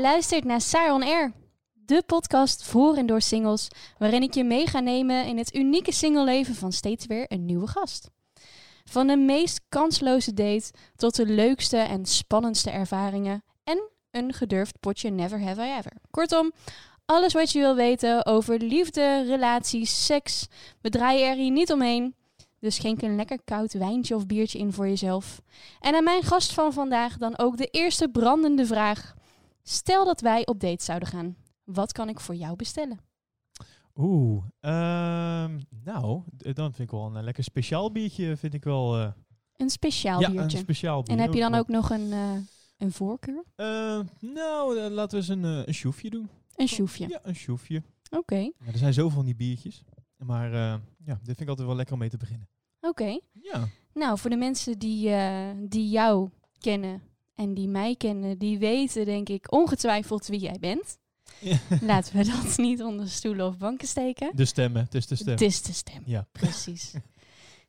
Luistert naar Saar on Air, de podcast voor en door singles, waarin ik je mee ga nemen in het unieke singleleven van steeds weer een nieuwe gast. Van de meest kansloze date tot de leukste en spannendste ervaringen en een gedurfd potje Never Have I Ever. Kortom, alles wat je wil weten over liefde, relaties, seks. We draaien er hier niet omheen. Dus schenk een lekker koud wijntje of biertje in voor jezelf. En aan mijn gast van vandaag dan ook de eerste brandende vraag. Stel dat wij op date zouden gaan. Wat kan ik voor jou bestellen? Oeh, ehm, nou, dan vind ik wel een eh, lekker speciaal biertje, vind ik wel. eh, Een speciaal ja, biertje. een speciaal bier. en heb je dan ook nog een, eh, een voorkeur? Eh, nou, laten we eens een, een sjoefje doen. Een sjoefje. Ja, een sjoefje. Oké, Ja, er zijn zoveel van die biertjes. Maar ja, dit vind ik altijd wel lekker om mee te beginnen. oké. Ja. Nou, voor de mensen die, die jou kennen en die mij kennen, die weten denk ik ongetwijfeld wie jij bent. Ja. Laten we dat niet onder stoelen of banken steken. De stemmen, het is de stem. Het is de stem. Ja. Precies.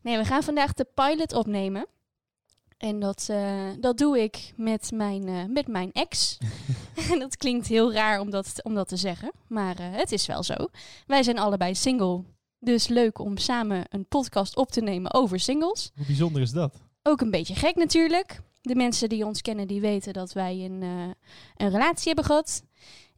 Nee, we gaan vandaag de pilot opnemen. En dat, eh, dat doe ik met mijn, eh, met mijn ex. en dat klinkt heel raar om dat, om dat te zeggen. Maar eh, het is wel zo. Wij zijn allebei single. Dus leuk om samen een podcast op te nemen over singles. Hoe bijzonder is dat? Ook een beetje gek natuurlijk. De mensen die ons kennen, die weten dat wij een, eh, een relatie hebben gehad.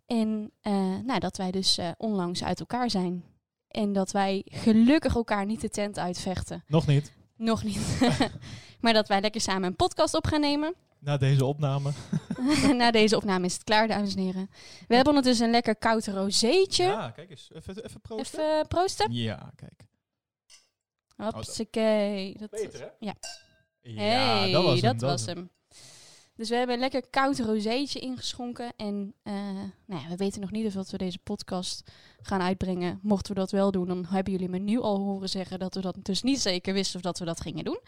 En eh, nou, dat wij dus eh, onlangs uit elkaar zijn. En dat wij gelukkig elkaar niet de tent uitvechten. Nog niet. Nog niet. maar dat wij lekker samen een podcast op gaan nemen. Na deze opname. Na deze opname is het klaar, dames en heren. We hebben ondertussen een lekker koud rozeetje. Ja, kijk eens. Even, even proosten. Even proosten. Ja, kijk. Hopsakee. Dat, Beter, hè? Ja. Ja, hey, dat was hem. dat was hem. Dus we hebben een lekker koud rozeetje ingeschonken. En eh, nou ja, we weten nog niet of dat we deze podcast gaan uitbrengen. Mochten we dat wel doen, dan hebben jullie me nu al horen zeggen dat we dat dus niet zeker wisten of dat we dat gingen doen.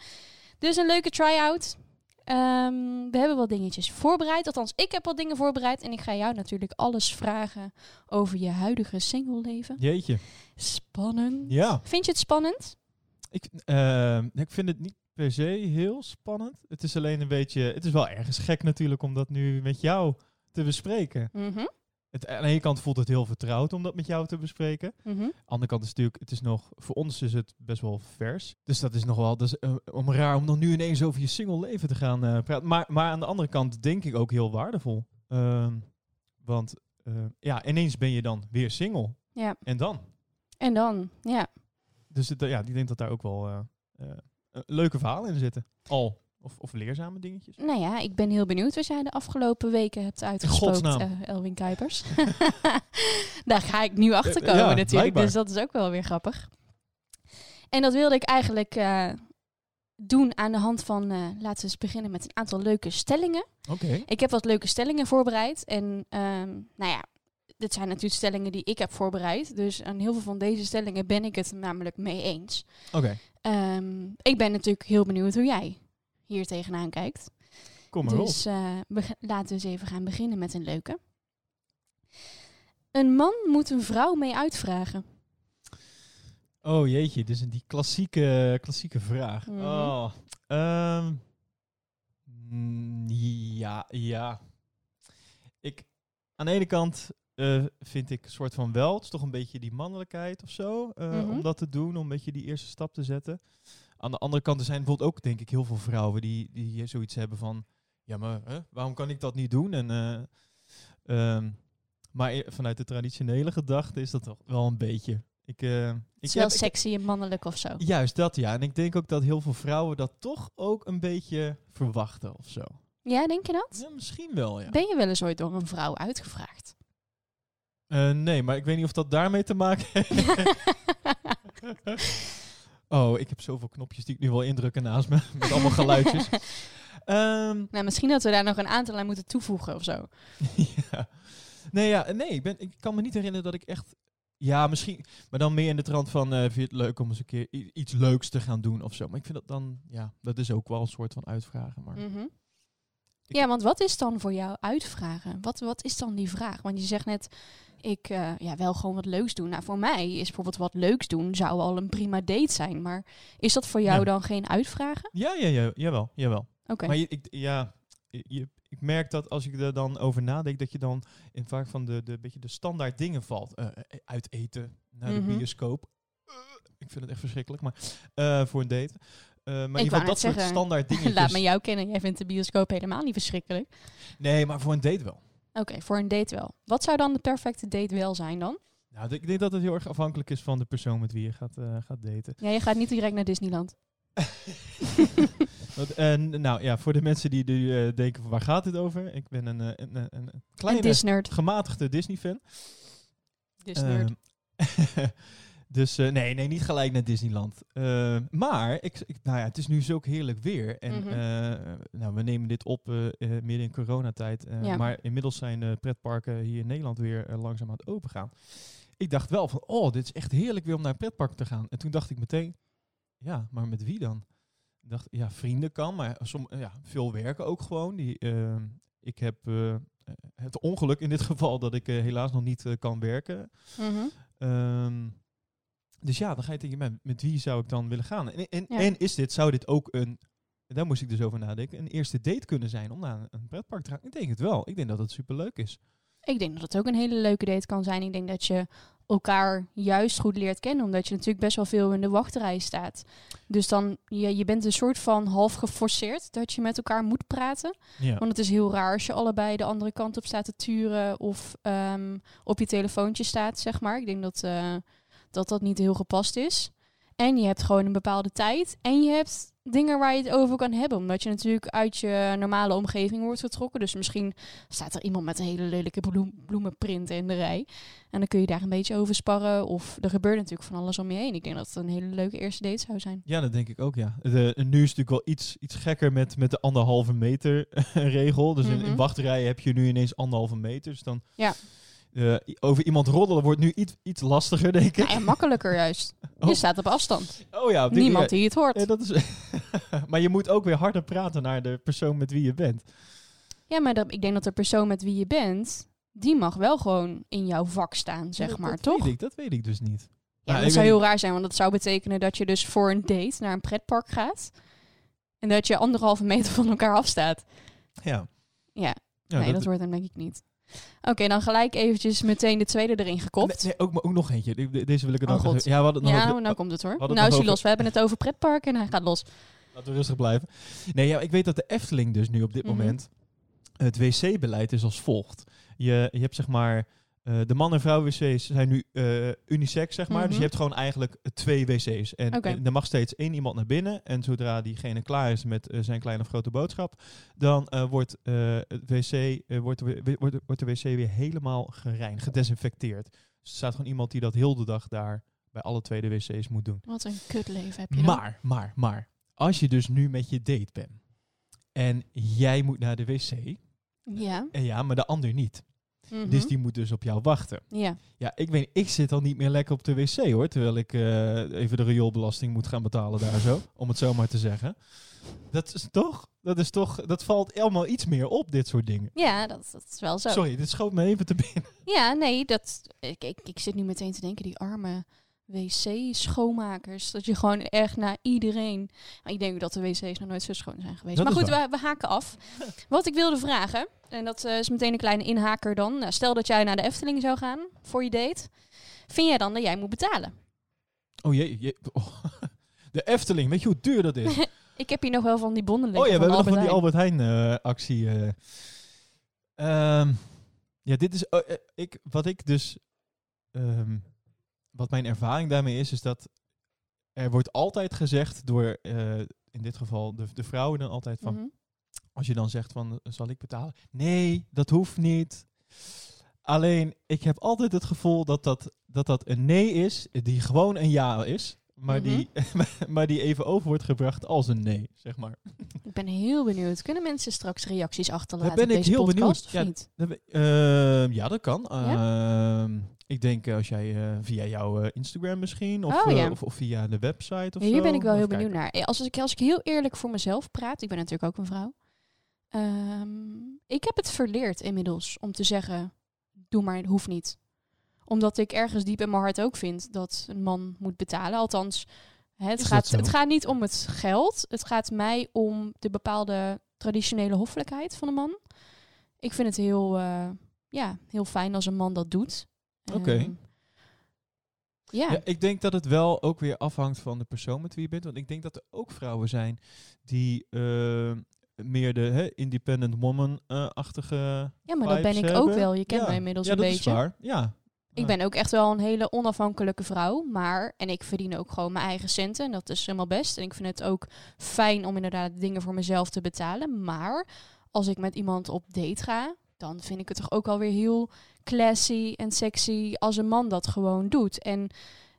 Dus een leuke try-out. Ehm, we hebben wat dingetjes voorbereid. Althans, ik heb wat dingen voorbereid. En ik ga jou natuurlijk alles vragen over je huidige single leven. Jeetje. Spannend. Ja. Vind je het spannend? Ik, eh, ik vind het niet per se heel spannend. Het is alleen een beetje... Het is wel ergens gek natuurlijk om dat nu met jou te bespreken. Mhm. Het, aan de ene kant voelt het heel vertrouwd om dat met jou te bespreken. Mhm. Aan de andere kant is het natuurlijk... Het is nog, voor ons is het best wel vers. Dus dat is nog wel... Dus, eh, om raar om dan nu ineens over je single leven te gaan eh, praten. Maar, maar aan de andere kant denk ik ook heel waardevol. Ehm, want eh, ja, ineens ben je dan weer single. Ja. En dan? En dan, ja. Dus het, ja, ik denk dat daar ook wel leuke verhalen in zitten. Al. Of, of leerzame dingetjes. Nou ja, ik ben heel benieuwd wat jij de afgelopen weken hebt uitgesproken, eh, Elwin Kuipers. Daar ga ik nu achter Eh, komen ja, natuurlijk, blijkbaar. dus dat is ook wel weer grappig. En dat wilde ik eigenlijk eh, doen aan de hand van, eh, laten we eens beginnen met een aantal leuke stellingen. Oké. Ik heb wat leuke stellingen voorbereid en ehm, nou ja, dit zijn natuurlijk stellingen die ik heb voorbereid. Dus aan heel veel van deze stellingen ben ik het namelijk mee eens. Oké. Ehm, ik ben natuurlijk heel benieuwd hoe jij hier tegenaan kijkt. Kom maar op. Dus eh, laten we eens even gaan beginnen met een leuke. Een man moet een vrouw mee uitvragen. Oh jeetje, een die klassieke, klassieke vraag. Mhm. Oh. ehm, mm, ja, ja. Ik, aan de ene kant eh, vind ik een soort van wel. Het is toch een beetje die mannelijkheid of zo. eh, Mhm. Om dat te doen, om een beetje die eerste stap te zetten. Aan de andere kant er zijn bijvoorbeeld ook, denk ik, heel veel vrouwen die, die zoiets hebben van... Ja, maar hè, waarom kan ik dat niet doen? En, eh, ehm, maar e- vanuit de traditionele gedachte is dat toch wel een beetje... Ik, eh, Het ik is wel heb- ik- sexy en mannelijk of zo. Juist dat, ja. En ik denk ook dat heel veel vrouwen dat toch ook een beetje verwachten of zo. Ja, denk je dat? Ja, misschien wel, ja. Ben je wel eens ooit door een vrouw uitgevraagd? Eh, nee, maar ik weet niet of dat daarmee te maken heeft. oh, ik heb zoveel knopjes die ik nu wil indrukken naast me. Met allemaal geluidjes. Ehm, nou, misschien dat we daar nog een aantal aan moeten toevoegen of zo. ja. Nee, ja, nee ik, ben, ik kan me niet herinneren dat ik echt... Ja, misschien... Maar dan meer in de trant van... eh vind je het leuk om eens een keer iets leuks te gaan doen of zo. Maar ik vind dat dan... Ja, dat is ook wel een soort van uitvragen. Maar Mhm. Ja, want wat is dan voor jou uitvragen? Wat, wat is dan die vraag? Want je zegt net, ik eh, ja, wel gewoon wat leuks doen. Nou, voor mij is bijvoorbeeld wat leuks doen zou al een prima date zijn. Maar is dat voor jou Ja. dan geen uitvragen? Ja, ja, ja, jawel, jawel. Oké. Maar je, ik, ja, je, ik merk dat als ik er dan over nadenk, dat je dan in vaak van de, de, beetje de standaard dingen valt. Eh, uit eten, naar de Mhm. bioscoop. Ik vind het echt verschrikkelijk, maar voor een date. Eh, maar in ieder wou geval net dat soort zeggen, standaard dingen. Laat me jou kennen. Jij vindt de bioscoop helemaal niet verschrikkelijk. Nee, maar voor een date wel. Oké, voor een date wel. Wat zou dan de perfecte date wel zijn dan? Nou, ik denk dat het heel erg afhankelijk is van de persoon met wie je gaat, eh, gaat daten. Ja, je gaat niet direct naar Disneyland. Want, en, nou ja, voor de mensen die nu eh, denken van waar gaat dit over? Ik ben een, eh, een, een, een kleine, gematigde Disney-fan. Disnerd. Ehm, dus eh, nee, nee, niet gelijk naar Disneyland. Ehm, maar ik, ik, nou ja, het is nu zulk heerlijk weer. En Mhm. eh, nou, we nemen dit op eh, eh, midden in coronatijd. eh, Ja. Maar inmiddels zijn pretparken hier in Nederland weer eh, langzaam aan het open gaan. Ik dacht wel van, oh, dit is echt heerlijk weer om naar een pretpark te gaan. En toen dacht ik meteen, ja, maar met wie dan? Ik dacht, ja, vrienden kan, maar som, ja, veel werken ook gewoon. Die, ehm, ik heb eh, het ongeluk in dit geval dat ik eh, helaas nog niet eh, kan werken. Ehm, dus ja, dan ga je denken, met, met wie zou ik dan willen gaan? En, en, Ja. en is dit, zou dit ook een, daar moest ik dus over nadenken, een eerste date kunnen zijn om naar een, pretpark te gaan? Ik denk het wel. Ik denk dat het superleuk is. Ik denk dat het ook een hele leuke date kan zijn. Ik denk dat je elkaar juist goed leert kennen, omdat je natuurlijk best wel veel in de wachtrij staat. Dus dan, je, je bent een soort van half geforceerd dat je met elkaar moet praten. Ja. Want het is heel raar als je allebei de andere kant op staat te turen of ehm, op je telefoontje staat, zeg maar. Ik denk dat, eh, dat dat niet heel gepast is. En je hebt gewoon een bepaalde tijd. En je hebt dingen waar je het over kan hebben. Omdat je natuurlijk uit je normale omgeving wordt getrokken. Dus misschien staat er iemand met een hele lelijke bloem, bloemenprint in de rij. En dan kun je daar een beetje over sparren. Of er gebeurt natuurlijk van alles om je heen. Ik denk dat het een hele leuke eerste date zou zijn. Ja, dat denk ik ook, ja. De, nu is het natuurlijk wel iets, iets gekker met, met de anderhalve meter regel. Dus in, in Mhm. wachtrijen heb je nu ineens anderhalve meter. Dus dan Ja. Eh, over iemand roddelen wordt nu iets, iets lastiger, denk ik. Ja, makkelijker juist. Oh. Je staat op afstand. Oh ja, op die Niemand die het hoort. Ja, dat is maar je moet ook weer harder praten naar de persoon met wie je bent. Ja, maar dat, ik denk dat de persoon met wie je bent, die mag wel gewoon in jouw vak staan, zeg dat, maar, dat toch? Weet ik, dat weet ik dus niet. Ja, Nou, dat zou heel raar zijn, want dat zou betekenen dat je dus voor een date naar een pretpark gaat. En dat je anderhalve meter van elkaar afstaat. Ja. Ja, ja nee, dat, wordt hem denk ik niet. Oké, dan gelijk eventjes meteen de tweede erin gekopt. Nee, nee, ook, maar ook nog eentje. De- de- Deze wil ik er Oh, nog God. even- Ja, we hadden het nog ja, over- nou komt het hoor. Nou is hij over- los. We hebben het over pretparken en hij gaat los. Laten we rustig blijven. Nee, ja, ik weet dat de Efteling dus nu op dit Mhm. moment... Het wc-beleid is als volgt. Je, je hebt zeg maar... eh, de man- en vrouw-wc's zijn nu eh, unisex, zeg maar. Dus Mhm. je hebt gewoon eigenlijk twee wc's. En er mag steeds één iemand naar binnen. En zodra diegene klaar is met eh, zijn kleine of grote boodschap... dan wordt, het wc, wordt, wordt, wordt de wc weer helemaal gereinigd, gedesinfecteerd. Dus er staat gewoon iemand die dat heel de dag daar... bij alle twee de wc's moet doen. Wat een kutleven heb je dan. Maar, maar, maar. Als je dus nu met je date bent. En jij moet naar de wc. Ja. En ja, maar de ander niet. Mhm. Dus die moet dus op jou wachten. Ja. Ja, ik weet ik zit al niet meer lekker op de wc hoor. Terwijl ik eh, even de rioolbelasting moet gaan betalen daar zo. Om het zo maar te zeggen. Dat is toch, dat is toch, dat valt allemaal iets meer op, dit soort dingen. Ja, dat, dat is wel zo. Sorry, dit schoot me even te binnen. Ja, nee, dat, ik, ik, ik zit nu meteen te denken, die arme wc-schoonmakers. Dat je gewoon echt naar iedereen... Maar ik denk dat de wc's nog nooit zo schoon zijn geweest. Dat maar goed, we, we haken af. Wat ik wilde vragen, en dat eh, is meteen een kleine inhaker dan. Nou, stel dat jij naar de Efteling zou gaan voor je date. Vind jij dan dat jij moet betalen? Oh jee, jee. Oh. De Efteling, weet je hoe duur dat is? Ik heb hier nog wel van die bonnen liggen Oh ja, we hebben nog van die Albert Heijn eh, actie. eh. Ehm, ja, dit is oh, ik, wat ik dus. ehm, wat mijn ervaring daarmee is, is dat er wordt altijd gezegd door, eh, in dit geval de, de vrouwen dan altijd van. Mhm. als je dan zegt van, eh, zal ik betalen? Nee, dat hoeft niet. Alleen, ik heb altijd het gevoel dat dat, dat, dat een nee is, die gewoon een ja is, maar, Mhm. die, maar die even over wordt gebracht als een nee, zeg maar. Ik ben heel benieuwd. Kunnen mensen straks reacties achterlaten ben op ik deze heel podcast, benieuwd. Ja, ehm, ja, dat kan. Ehm, ik denk eh, als jij eh, via jouw eh, Instagram misschien, of, Oh, of, of via de website of Ja, hier zo. ben ik wel heel benieuwd naar. Als ik, als ik heel eerlijk voor mezelf praat, ik ben natuurlijk ook een vrouw. Ehm, ik heb het verleerd inmiddels om te zeggen, doe maar, het hoeft niet. Omdat ik ergens diep in mijn hart ook vind dat een man moet betalen. Althans, het, Is gaat, het gaat niet om het geld. Het gaat mij om de bepaalde traditionele hoffelijkheid van een man. Ik vind het heel, ja, heel fijn als een man dat doet. Oké. Ehm, ja. Ja, ik denk dat het wel ook weer afhangt van de persoon met wie je bent. Want ik denk dat er ook vrouwen zijn die eh, meer de hè, independent woman-achtige. ja, maar dat ben ik ook wel. Je kent Ja. mij inmiddels ja, een dat beetje. is waar. Ja. Ik ben ook echt wel een hele onafhankelijke vrouw. Maar, en ik verdien ook gewoon mijn eigen centen. En dat is helemaal best. En ik vind het ook fijn om inderdaad dingen voor mezelf te betalen. Maar als ik met iemand op date ga, dan vind ik het toch ook alweer heel classy en sexy als een man dat gewoon doet. En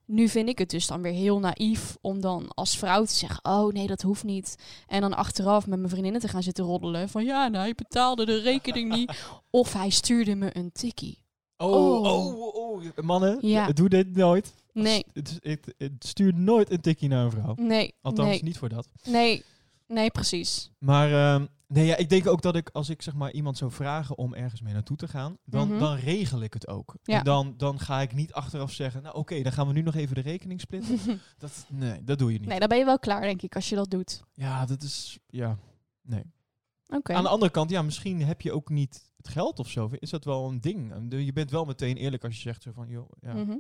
nu vind ik het dus dan weer heel naïef om dan als vrouw te zeggen: Oh nee, dat hoeft niet. En dan achteraf met mijn vriendinnen te gaan zitten roddelen. Van ja, nou, hij betaalde de rekening niet. Of hij stuurde me een tikkie. Oh, Oh. oh, oh, Mannen, Ja. doe dit nooit. Nee, Het, het, het stuurt nooit een tikkie naar een vrouw. nee, Althans, nee, niet voor dat. nee, nee, precies. Maar ehm, nee, ja, ik denk ook dat ik, als ik zeg maar iemand zou vragen om ergens mee naartoe te gaan, dan, Mhm. dan regel ik het ook. Ja. En dan, dan ga ik niet achteraf zeggen, nou oké, dan gaan we nu nog even de rekening splitten. dat, nee, dat doe je niet. nee, dan ben je wel klaar, denk ik, als je dat doet. Ja, dat is, ja, nee. Oké. Aan de andere kant, ja, misschien heb je ook niet het geld of zo. Is dat wel een ding? Je bent wel meteen eerlijk als je zegt zo van, joh, ja. Mhm.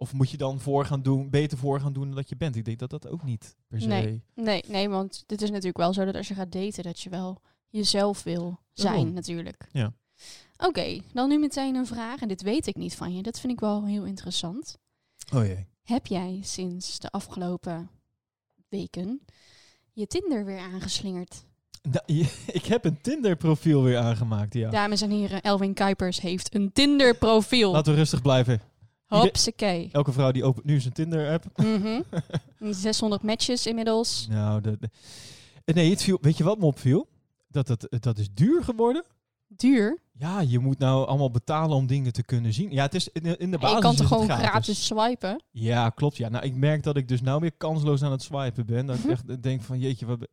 Of moet je dan voor gaan doen, beter voor gaan doen dan dat je bent? Ik denk dat dat ook niet per se. Nee. Nee, nee, want het is natuurlijk wel zo dat als je gaat daten, dat je wel jezelf wil zijn, Daarom. natuurlijk. Ja. Oké, dan nu meteen een vraag. En dit weet ik niet van je. Dat vind ik wel heel interessant. Oh jee. Heb jij sinds de afgelopen weken je Tinder weer aangeslingerd? Nou, je- ik heb een Tinder profiel weer aangemaakt, ja. Dames en heren, Elwin Kuipers heeft een Tinder profiel. Laten we rustig blijven. Hopsakee. Elke vrouw die opent nu zijn Tinder-app. Mhm. 600 matches inmiddels. Nou, de, de- Eh, nee, het viel, weet je wat me opviel? Dat, het, dat is duur geworden. Duur. Ja, je moet nou allemaal betalen om dingen te kunnen zien. Ja, het is in de, in de basis je kan toch gewoon gratis. swipen? Ja, klopt. Ja, nou, ik merk dat ik dus nou weer kansloos aan het swipen ben. Dat ik Mhm. echt denk van, jeetje, wat...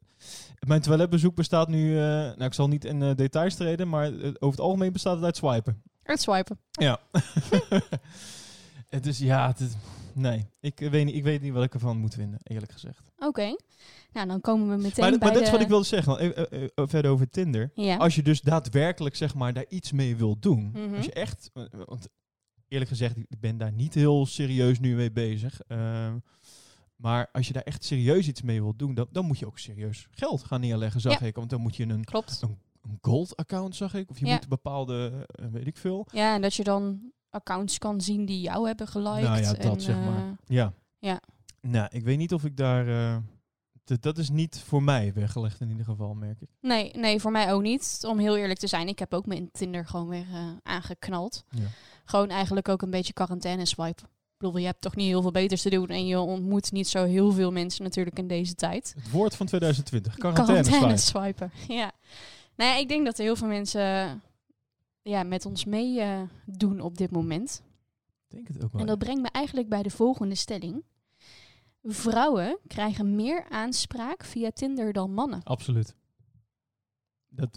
Mijn toiletbezoek bestaat nu... eh, nou, ik zal niet in eh, details treden, maar over het algemeen bestaat het uit swipen. Het swipen. Ja. het is, ja, het is, nee. Ik weet, niet, ik weet niet wat ik ervan moet vinden, eerlijk gezegd. Oké. Nou, dan komen we meteen Maar, bij maar dat is wat ik wilde zeggen. eh, eh, eh, verder over Tinder. Ja. Als je dus daadwerkelijk zeg maar daar iets mee wilt doen. Mhm. Als je echt, eh, want eerlijk gezegd, ik ben daar niet heel serieus nu mee bezig. Ehm, maar als je daar echt serieus iets mee wilt doen, dan, dan moet je ook serieus geld gaan neerleggen, zag Ja. ik. Want dan moet je een, Klopt. een gold account, zag ik. Of je Ja. moet bepaalde, eh, weet ik veel. Ja, en dat je dan accounts kan zien die jou hebben geliked. Nou ja, dat en, zeg eh, maar. Ja. ja. Nou, ik weet niet of ik daar... eh, d- dat is niet voor mij weggelegd in ieder geval, merk ik. Nee, nee, voor mij ook niet. Om heel eerlijk te zijn, ik heb ook mijn Tinder gewoon weer eh, aangeknald. Ja. Gewoon eigenlijk ook een beetje quarantaine swipe. Ik bedoel, je hebt toch niet heel veel beters te doen en je ontmoet niet zo heel veel mensen natuurlijk in deze tijd. Het woord van 2020. Quarantaine, swipe. swipen. Ja. Nou ja, ik denk dat er heel veel mensen ja, met ons mee eh, doen op dit moment. Ik denk het ook wel. En dat brengt me eigenlijk bij de volgende stelling. Vrouwen krijgen meer aanspraak via Tinder dan mannen. Absoluut. Dat,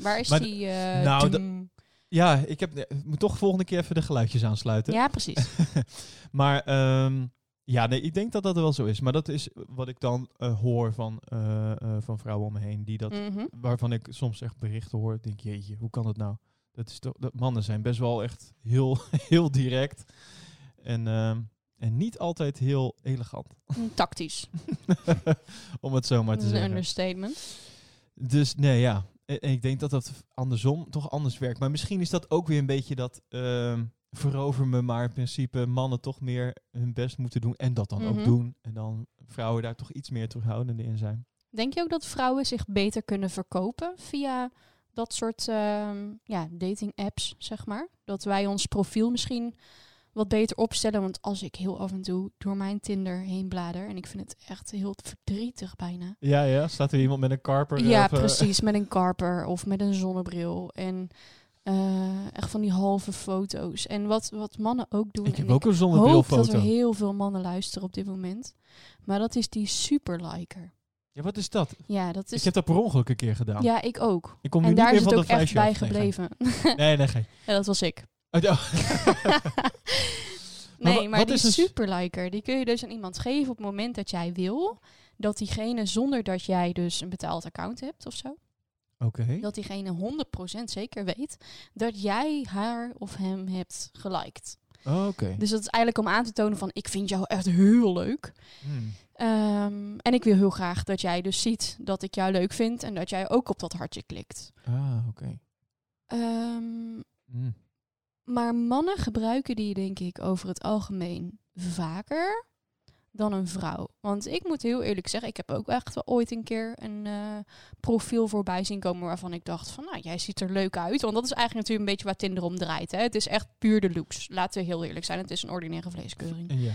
waar is maar die? eh, nou, ja, ik heb, ik moet toch volgende keer even de geluidjes aansluiten. ja, precies. maar ehm, ja, nee, ik denk dat dat wel zo is. Maar dat is wat ik dan eh, hoor van, eh, eh, van vrouwen om me heen. Die dat, Mhm. Waarvan ik soms echt berichten hoor. Ik denk, jeetje, hoe kan dat nou? Dat is toch, dat mannen zijn best wel echt heel, heel direct. En, ehm, en niet altijd heel elegant. Tactisch. om het zo maar te Een zeggen. understatement. Dus nee, ja. En en ik denk dat dat andersom toch anders werkt. Maar misschien is dat ook weer een beetje dat ehm, verover me maar in principe mannen toch meer hun best moeten doen. En dat dan Mhm. ook doen. En dan vrouwen daar toch iets meer terughoudender in zijn. Denk je ook dat vrouwen zich beter kunnen verkopen via dat soort ehm, ja, dating apps, zeg maar? Dat wij ons profiel misschien wat beter opstellen. Want als ik heel af en toe door mijn Tinder heen blader... en ik vind het echt heel verdrietig bijna. Ja, ja. Staat er iemand met een karper? Ja, of, eh, precies. Met een karper of met een zonnebril. En eh, echt van die halve foto's. En wat, wat mannen ook doen... ik en heb ook een zonnebril hoop dat er heel veel mannen luisteren op dit moment. Maar dat is die superliker. Ja, wat is dat? Ja, dat is... Ik heb dat per ongeluk een keer gedaan. Ja, ik ook. Ik kom nu En niet daar meer is het ook echt bij. Nee, gebleven. Nee, nee, geen. ja, dat was ik. Oh, nee, maar wat die is een s- superliker, die kun je dus aan iemand geven op het moment dat jij wil dat diegene, zonder dat jij dus een betaald account hebt of zo, Oké. Dat diegene 100% zeker weet dat jij haar of hem hebt geliked. Oh, Oké. Dus dat is eigenlijk om aan te tonen van ik vind jou echt heel leuk. Hmm. Ehm, en ik wil heel graag dat jij dus ziet dat ik jou leuk vind en dat jij ook op dat hartje klikt. Ah, oké. Ehm, Hmm. maar mannen gebruiken die denk ik over het algemeen vaker dan een vrouw. Want ik moet heel eerlijk zeggen, ik heb ook echt wel ooit een keer een eh, profiel voorbij zien komen waarvan ik dacht van, nou, jij ziet er leuk uit. Want dat is eigenlijk natuurlijk een beetje waar Tinder om draait. Hè? Het is echt puur de looks. Laten we heel eerlijk zijn, het is een ordinaire vleeskeuring. Ja.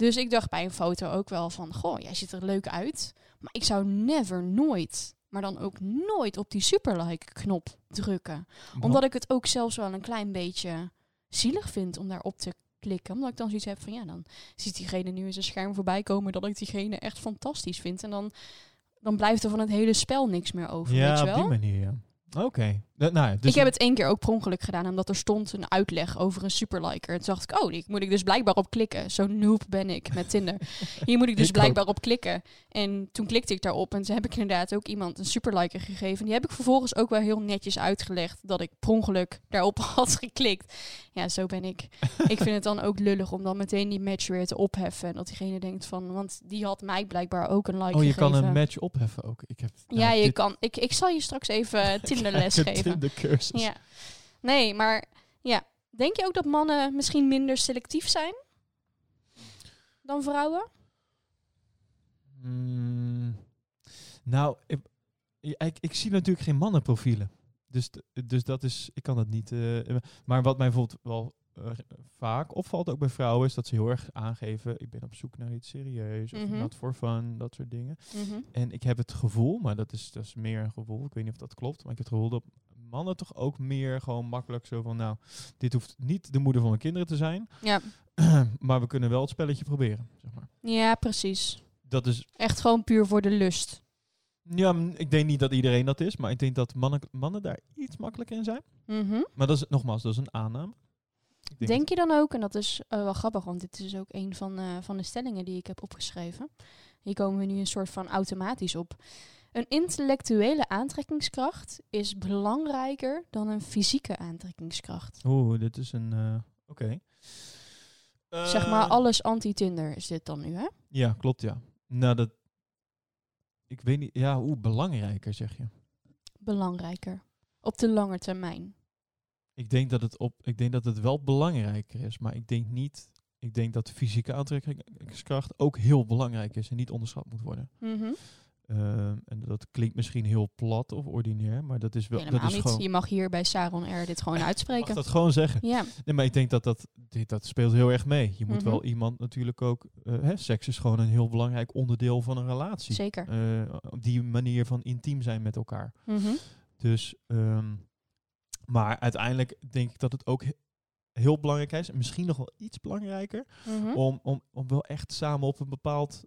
Dus ik dacht bij een foto ook wel van, goh, jij ziet er leuk uit. Maar ik zou never, nooit, maar dan ook nooit op die superlike-knop drukken. Omdat ik het ook zelfs wel een klein beetje zielig vind om daarop te klikken. Omdat ik dan zoiets heb van, ja, dan ziet diegene nu in zijn scherm voorbij komen dat ik diegene echt fantastisch vind. En dan, dan blijft er van het hele spel niks meer over, weet Ja, je op wel? die manier, ja. Oké. Nou, ja, dus ik heb het één keer ook per ongeluk gedaan, omdat er stond een uitleg over een superliker. En toen dacht ik, oh, die moet ik dus blijkbaar op klikken. Zo noob ben ik met Tinder. Hier moet ik dus Ik blijkbaar op klikken. En toen klikte ik daarop en toen heb ik inderdaad ook iemand een superliker gegeven. Die heb ik vervolgens ook wel heel netjes uitgelegd dat ik per ongeluk daarop had geklikt. Ja, zo ben ik. ik vind het dan ook lullig om dan meteen die match weer te opheffen. En dat diegene denkt van, want die had mij blijkbaar ook een like Oh, je gegeven. kan een match opheffen ook. Ik heb, Ja, nou, je dit- kan. Ik, ik zal je straks even Tinderles geven. De cursus. Ja. Nee, maar ja. Denk je ook dat mannen misschien minder selectief zijn dan vrouwen? Mm, nou, ik, ik, ik zie natuurlijk geen mannenprofielen. Dus, dus dat is, ik kan dat niet. eh, maar wat mij bijvoorbeeld wel eh, vaak opvalt, ook bij vrouwen, is dat ze heel erg aangeven: ik ben op zoek naar iets serieus, of Mhm. not for fun, dat soort dingen. En ik heb het gevoel, maar dat is, dat is meer een gevoel, ik weet niet of dat klopt, maar ik heb het gevoel dat mannen toch ook meer gewoon makkelijk zo van: nou, dit hoeft niet de moeder van mijn kinderen te zijn, Ja. maar we kunnen wel het spelletje proberen. Zeg maar. ja, precies. Dat is Echt gewoon puur voor de lust. Ja, ik denk niet dat iedereen dat is, maar ik denk dat mannen, mannen daar iets makkelijker in zijn. Mhm. Maar dat is nogmaals, dat is een aanname. Denk je dan ook, en dat is eh, wel grappig, want dit is ook een van, eh, van de stellingen die ik heb opgeschreven. Hier komen we nu een soort van automatisch op. Een intellectuele aantrekkingskracht is belangrijker dan een fysieke aantrekkingskracht. Oeh, dit is een. eh, Oké. zeg maar Eh, alles anti-Tinder is dit dan nu, hè? Ja, klopt, ja. Nou, dat. Ik weet niet. Ja, hoe belangrijker zeg je. Belangrijker. Op de lange termijn. Ik denk dat het op. Ik denk dat het wel belangrijker is, maar ik denk niet. Ik denk dat de fysieke aantrekkingskracht ook heel belangrijk is en niet onderschat moet worden. Mhm. Ehm, en dat klinkt misschien heel plat of ordinair, maar dat is wel. Helemaal dat is niet. gewoon. Je mag hier bij Saron R dit gewoon uitspreken. mag dat gewoon zeggen. Ja, Nee, maar ik denk dat dat, dit, dat speelt heel erg mee. Je moet Mhm. wel iemand natuurlijk ook... eh, hè, seks is gewoon een heel belangrijk onderdeel van een relatie. zeker. Eh, op die manier van intiem zijn met elkaar. Mhm. Dus, ehm, maar uiteindelijk denk ik dat het ook heel belangrijk is. En misschien nog wel iets belangrijker. Mhm. Om, om, om wel echt samen op een bepaald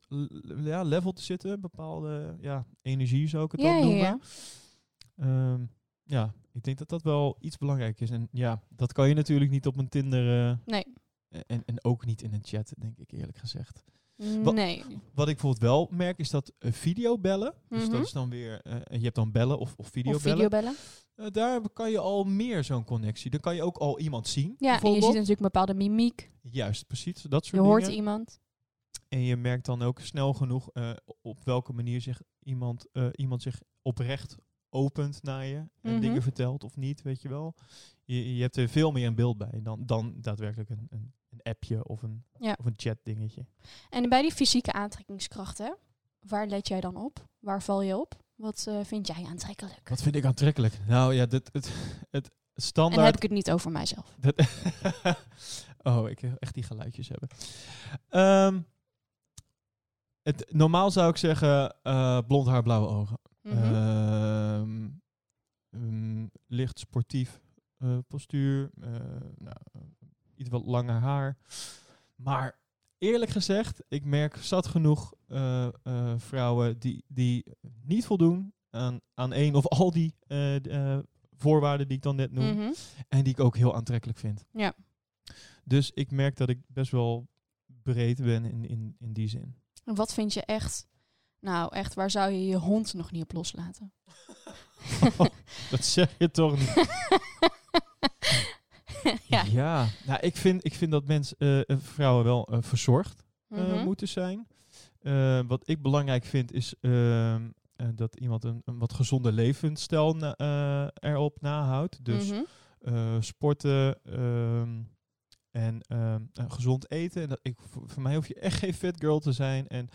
ja, level te zitten. Een bepaalde ja, energie zou ik het Ja, ook ja, noemen. ja. Ehm, ja, ik denk dat dat wel iets belangrijk is. En ja, dat kan je natuurlijk niet op een Tinder... eh, Nee. en, en ook niet in een chat, denk ik eerlijk gezegd. Wat- Nee. Wat ik bijvoorbeeld wel merk, is dat uh, videobellen. Dus Mhm. dat is dan weer... eh, je hebt dan bellen of, of Of videobellen. videobellen. Eh, daar kan je al meer zo'n connectie. Dan kan je ook al iemand zien. Ja, en je ziet natuurlijk een bepaalde mimiek. Juist, precies. Dat Je soort hoort dingen. iemand. En je merkt dan ook snel genoeg eh, op welke manier zich iemand, eh, iemand zich oprecht opent naar je. En Mhm. dingen vertelt of niet, weet je wel. Je, je hebt er veel meer een beeld bij dan, dan daadwerkelijk een, een, een appje of een, Ja. of een chat dingetje. En bij die fysieke aantrekkingskrachten, waar let jij dan op? Waar val je op? Wat eh, vind jij aantrekkelijk? Wat vind ik aantrekkelijk? Nou ja, dit, het, het En standaard... heb ik het niet over mijzelf. Dat oh, ik wil echt die geluidjes hebben. Ehm, het, normaal zou ik zeggen eh, blond haar, blauwe ogen. Mhm. Ehm, mm, licht sportief eh, postuur. eh, nou, iets wat langer haar. Maar eerlijk gezegd, ik merk zat genoeg eh, eh, vrouwen die, die niet voldoen aan, aan één of al die eh, voorwaarden die ik dan net noem. Mhm. En die ik ook heel aantrekkelijk vind. Ja. Dus ik merk dat ik best wel breed ben in, in, in die zin. En wat vind je echt Nou, echt, waar zou je je hond nog niet op loslaten? Dat zeg je toch niet? ja. ja, nou, ik vind, ik vind dat mensen, eh, eh, vrouwen wel eh, verzorgd Mhm. moeten zijn. Wat ik belangrijk vind is ehm, eh, dat iemand een, een wat gezonde levensstijl na- erop nahoudt. Dus Mhm. sporten ehm, en ehm, eh, gezond eten. En dat ik, voor, mij hoef je echt geen fit girl te zijn. En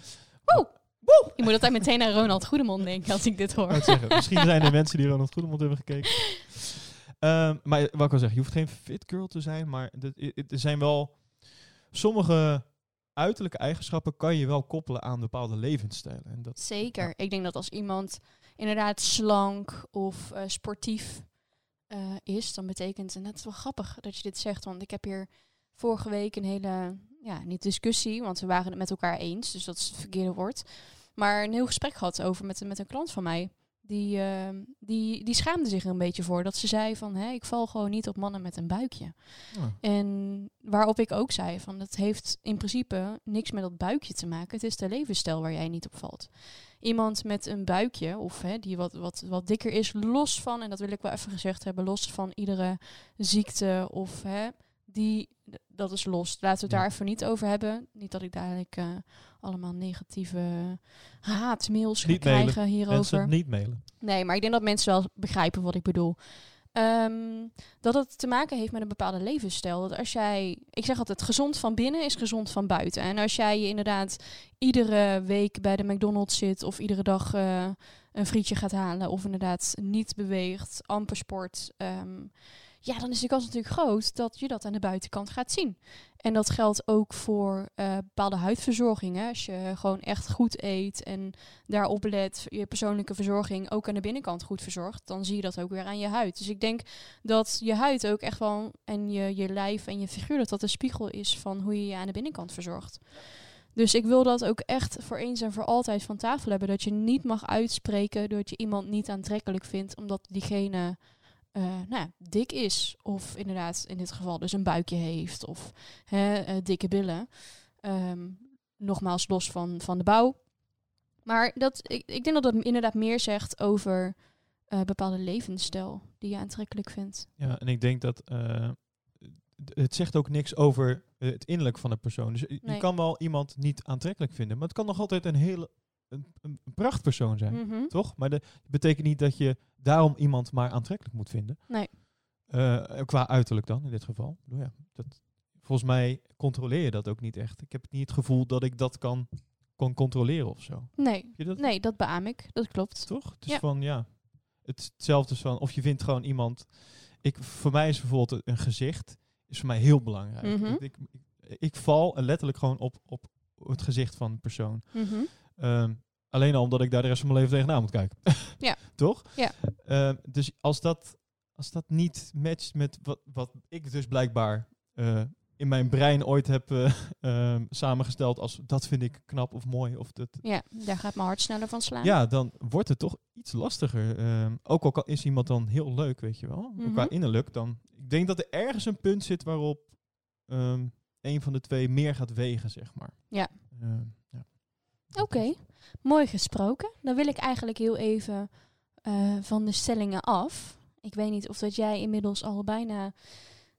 Ik moet altijd meteen aan Ronald Goedemond denken als ik dit hoor. zeggen, misschien zijn er mensen die Ronald Goedemond hebben gekeken. Ehm, maar wat ik al zeg, je hoeft geen fit girl te zijn, maar er zijn wel sommige uiterlijke eigenschappen kan je wel koppelen aan bepaalde levensstijlen. En dat, Zeker. Ik denk dat als iemand inderdaad slank of eh, sportief eh, is, dan betekent, en dat is wel grappig dat je dit zegt, want ik heb hier vorige week een hele, ja, niet discussie, want we waren het met elkaar eens, dus dat is het verkeerde woord, maar een heel gesprek gehad over met, met een klant van mij. Die, eh, die, die schaamde zich er een beetje voor. Dat ze zei van, hè, ik val gewoon niet op mannen met een buikje. oh, En waarop ik ook zei van het heeft in principe niks met dat buikje te maken. Het is de levensstijl waar jij niet op valt. Iemand met een buikje of hè, die wat, wat, wat dikker is, los van, en dat wil ik wel even gezegd hebben, los van iedere ziekte of hè, die, dat is los. Laten we het Ja. daar even niet over hebben. Niet dat ik dadelijk eh, allemaal negatieve haatmails ga mailen. krijgen hierover. mensen niet mailen. Nee, maar ik denk dat mensen wel begrijpen wat ik bedoel. Ehm, dat het te maken heeft met een bepaalde levensstijl. Dat als jij, ik zeg altijd, gezond van binnen is gezond van buiten. En als jij je inderdaad iedere week bij de McDonald's zit of iedere dag eh, een frietje gaat halen of inderdaad niet beweegt, amper sport, ehm, ja, dan is de kans natuurlijk groot dat je dat aan de buitenkant gaat zien. En dat geldt ook voor eh, bepaalde huidverzorgingen. Als je gewoon echt goed eet en daarop let, je persoonlijke verzorging ook aan de binnenkant goed verzorgt, dan zie je dat ook weer aan je huid. Dus ik denk dat je huid ook echt wel, en je, je lijf en je figuur, dat dat een spiegel is van hoe je je aan de binnenkant verzorgt. Dus ik wil dat ook echt voor eens en voor altijd van tafel hebben. Dat je niet mag uitspreken dat je iemand niet aantrekkelijk vindt, omdat diegene eh, nou, ja, dik is. Of inderdaad in dit geval dus een buikje heeft. Of hè, eh, dikke billen. Ehm, nogmaals los van, van de bouw. Maar dat, ik, ik denk dat dat inderdaad meer zegt over eh, bepaalde levensstijl die je aantrekkelijk vindt. Ja, en ik denk dat het zegt ook niks over het innerlijk van de persoon. Dus je- Nee. je kan wel iemand niet aantrekkelijk vinden, maar het kan nog altijd een hele een, een prachtpersoon zijn, Mhm. toch? Maar dat betekent niet dat je daarom iemand maar aantrekkelijk moet vinden. Nee. Eh, qua uiterlijk dan, in dit geval. Nou ja, dat, volgens mij controleer je dat ook niet echt. Ik heb niet het gevoel dat ik dat kan, kan controleren of zo. Nee. Dat? nee, dat beaam ik. Dat klopt. Toch? Het is Ja. van ja. Het is hetzelfde als van of je vindt gewoon iemand. Ik, voor mij is bijvoorbeeld een gezicht is voor mij heel belangrijk. Mhm. ik, ik val letterlijk gewoon op, op het gezicht van een persoon. Mhm. Ehm, alleen al omdat ik daar de rest van mijn leven tegenaan moet kijken. Ja. Toch? Ja. Ehm, dus als dat, als dat niet matcht met wat, wat ik dus blijkbaar eh, in mijn brein ooit heb eh, ehm, samengesteld als dat vind ik knap of mooi of dat, Ja, daar gaat mijn hart sneller van slaan. ja, dan wordt het toch iets lastiger. Ook al is iemand dan heel leuk, weet je wel. Mhm. Qua innerlijk dan. Ik denk dat er ergens een punt zit waarop een van de twee meer gaat wegen, zeg maar. Ja. Oké, mooi gesproken. Dan wil ik eigenlijk heel even eh, van de stellingen af. Ik weet niet of dat jij inmiddels al bijna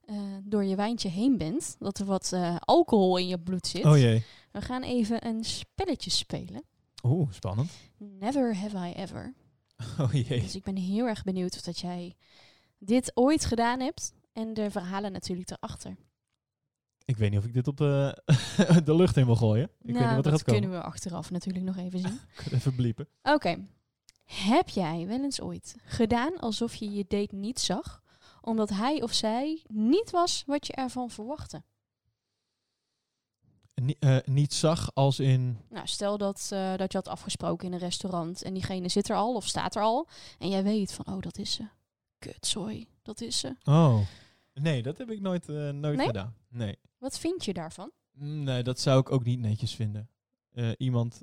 eh, door je wijntje heen bent. Dat er wat eh, alcohol in je bloed zit. Oh jee. We gaan even een spelletje spelen. Oeh, spannend. Never have I ever. Oh jee. Dus ik ben heel erg benieuwd of dat jij dit ooit gedaan hebt. En de verhalen natuurlijk erachter. Ik weet niet of ik dit op de, de lucht in wil gooien. Ik weet niet nou, wat er gaat komen. kunnen we achteraf natuurlijk nog even zien. Even bliepen. Oké. Heb jij wel eens ooit gedaan alsof je je date niet zag, omdat hij of zij niet was wat je ervan verwachtte? Ni- eh, niet zag als in... Nou, stel dat, eh, dat je had afgesproken in een restaurant en diegene zit er al of staat er al en jij weet van, oh, dat is ze. Kutzooi, dat is ze. Oh. Nee, dat heb ik nooit, eh, nooit Nee? gedaan. Nee. Wat vind je daarvan? Nee, dat zou ik ook niet netjes vinden. Eh, iemand,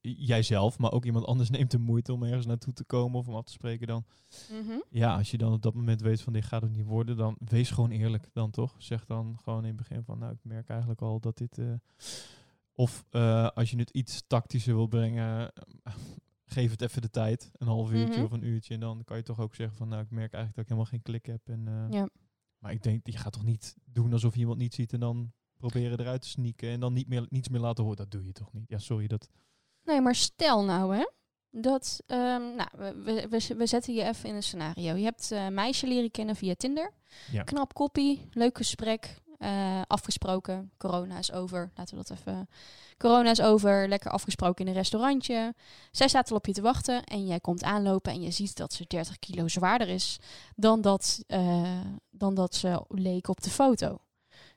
jijzelf, maar ook iemand anders neemt de moeite om ergens naartoe te komen of om af te spreken dan. Ja, als je dan op dat moment weet van dit gaat het niet worden, dan wees gewoon eerlijk dan toch. Zeg dan gewoon in het begin van nou ik merk eigenlijk al dat dit eh, Of eh, als je het iets tactischer wil brengen, geef het even de tijd. Een half uurtje Mhm. of een uurtje. En dan kan je toch ook zeggen van, nou, ik merk eigenlijk dat ik helemaal geen klik heb. En, Ja. Maar ik denk, je gaat toch niet doen alsof je iemand niet ziet en dan proberen eruit te sneaken en dan niet meer, niets meer laten horen. Dat doe je toch niet? Ja, sorry, dat... Nee, maar stel nou hè, dat, ehm, nou, we, we, we, zetten je even in een scenario. Je hebt eh, een meisje leren kennen via Tinder. Ja. Knap koppie, leuk gesprek, eh, afgesproken. Corona is over, laten we dat even... Corona is over, lekker afgesproken in een restaurantje. Zij staat al op je te wachten en jij komt aanlopen en je ziet dat ze 30 kilo zwaarder is dan dat, eh, dan dat ze leek op de foto.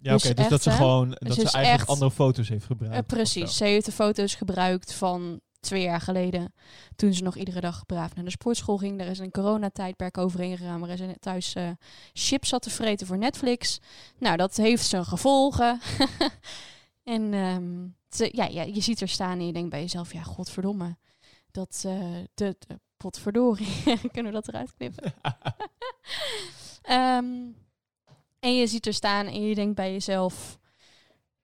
Ja, Dus oké, dus dat echt, ze gewoon, dat Dus ze is eigenlijk echt- andere foto's heeft gebruikt. Eh, precies. Ze heeft de foto's gebruikt van twee jaar geleden. Toen ze nog iedere dag braaf naar de sportschool ging. Daar is een coronatijdperk overheen gegaan. Waar ze thuis eh, chips zat te vreten voor Netflix. Nou, dat heeft zijn gevolgen. en ehm, ja, ja, je ziet er staan en je denkt bij jezelf... Ja, godverdomme. Dat, eh de, de potverdorie. Kunnen we dat eruit knippen? Ehm, en je ziet er staan en je denkt bij jezelf...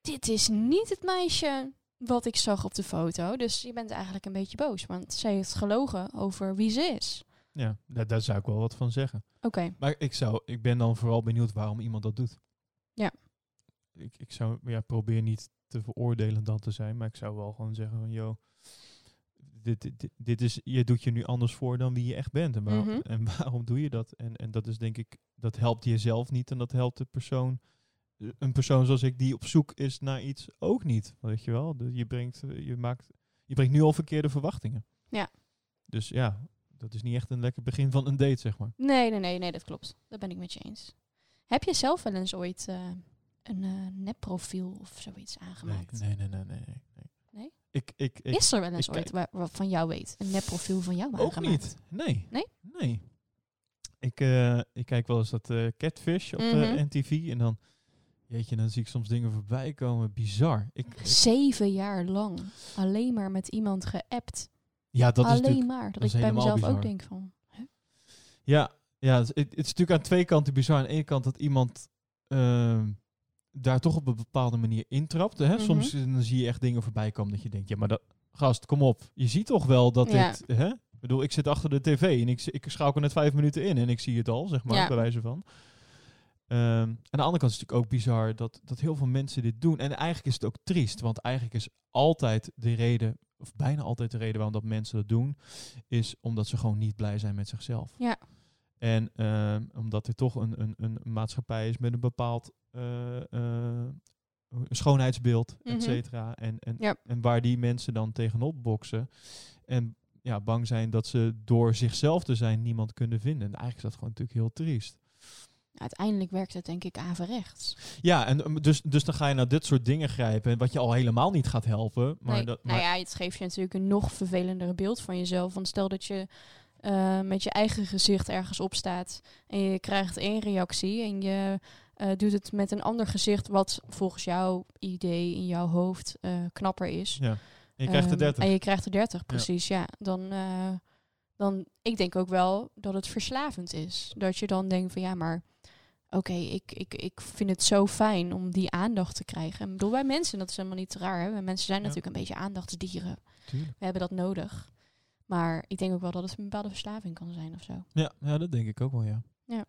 Dit is niet het meisje wat ik zag op de foto. Dus je bent eigenlijk een beetje boos. Want zij heeft gelogen over wie ze is. ja, daar, daar zou ik wel wat van zeggen. Oké, Maar ik, zou, ik ben dan vooral benieuwd waarom iemand dat doet. Ja. Ik, ik zou, ja, probeer niet te veroordelen dan te zijn, maar ik zou wel gewoon zeggen van, joh, dit, dit, dit- dit is, je doet je nu anders voor dan wie je echt bent. En, waarom, Mhm. en waarom doe je dat? En, en dat is denk ik, dat helpt jezelf niet en dat helpt de persoon, een persoon zoals ik die op zoek is naar iets ook niet. Weet je wel? Dus je brengt, eh, je maakt, je brengt nu al verkeerde verwachtingen. Ja. Dus ja, dat is niet echt een lekker begin van een date, zeg maar. nee, nee, nee, nee, dat klopt. Dat ben ik met je eens. Heb je zelf wel eens ooit eh, een eh nepprofiel of zoiets aangemaakt? Nee, nee, nee, nee, nee. nee. Nee? Ik, ik, ik Is er wel eens ooit waar, waar van jou weet een nepprofiel van jou ook aangemaakt? niet. Nee. Nee? Nee. Ik, ik kijk wel eens dat Catfish op eh, NTV en dan, jeetje, dan zie ik soms dingen voorbij komen. Bizar. Ik, ik- Zeven jaar lang alleen maar met iemand geappt. ja, dat is alleen maar. Dat, ik bij mezelf ook denk van... ja, ja, het, het is natuurlijk aan twee kanten bizar. Aan de ene kant dat iemand ehm, daar toch op een bepaalde manier intrapt. Hè? Mhm. Soms dan zie je echt dingen voorbij komen dat je denkt, ja, maar dat, gast, kom op. Je ziet toch wel dat Ja. dit, hè? Ik bedoel, ik zit achter de tv en ik, ik schakel net vijf minuten in en ik zie het al, zeg maar, Ja. bij wijze van. Ehm, aan de andere kant is het natuurlijk ook bizar dat, dat heel veel mensen dit doen. En eigenlijk is het ook triest, want eigenlijk is altijd de reden, of bijna altijd de reden waarom dat mensen dat doen, is omdat ze gewoon niet blij zijn met zichzelf. Ja. En ehm, omdat er toch een, een, een maatschappij is met een bepaald eh, eh, schoonheidsbeeld, Mhm. et cetera. En, en, Ja. en waar die mensen dan tegenop boksen. En ja, bang zijn dat ze door zichzelf te zijn niemand kunnen vinden. En eigenlijk is dat gewoon natuurlijk heel triest. Uiteindelijk werkt het denk ik averechts. Ja, en um, dus, dus dan ga je naar dit soort dingen grijpen. en Wat je al helemaal niet gaat helpen. Maar nee, dat, nou maar- ja, het geeft je natuurlijk een nog vervelender beeld van jezelf. Want stel dat je eh, met je eigen gezicht ergens op staat en je krijgt één reactie en je eh, doet het met een ander gezicht wat volgens jouw idee in jouw hoofd eh, knapper is. ja. En je krijgt er Ehm, 30. En je krijgt er 30, precies, ja. Dan, eh, dan, ik denk ook wel dat het verslavend is. Dat je dan denkt van ja, maar oké, ik, ik, ik vind het zo fijn om die aandacht te krijgen. Ik bedoel, wij mensen, dat is helemaal niet raar. Hè? Wij Mensen zijn Ja. natuurlijk een beetje aandachtsdieren. Tuurlijk. We hebben dat nodig. Maar ik denk ook wel dat het een bepaalde verslaving kan zijn of zo. Ja, ja, dat denk ik ook wel, ja. Ja,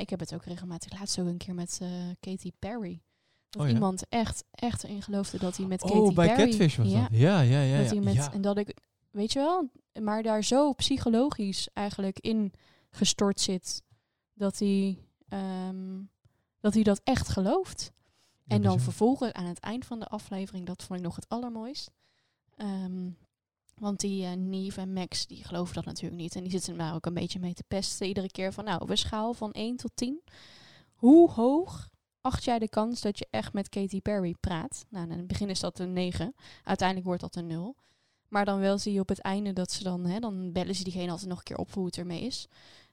ik heb het ook regelmatig. Laatst ook een keer met eh, Katy Perry. Dat Oh ja? iemand echt, echt erin geloofde dat hij met Katy Oh, bij Perry... Catfish was ja, dat. Ja, ja, ja. dat ja. hij met, ja. En dat ik, weet je wel, maar daar zo psychologisch eigenlijk in gestort zit dat hij, ehm, dat, hij dat echt gelooft. Ja, en dan bizar. vervolgens aan het eind van de aflevering, dat vond ik nog het allermooist. Ehm, want die eh Neve en Max, die geloven dat natuurlijk niet. En die zitten daar ook een beetje mee te pesten iedere keer van, nou, op een schaal van 1 tot 10. Hoe hoog acht jij de kans dat je echt met Katy Perry praat? Nou, in het begin is dat een 9. Uiteindelijk wordt dat een 0. Maar dan wel zie je op het einde dat ze dan, hè, dan bellen ze diegene altijd nog een keer op hoe het ermee is.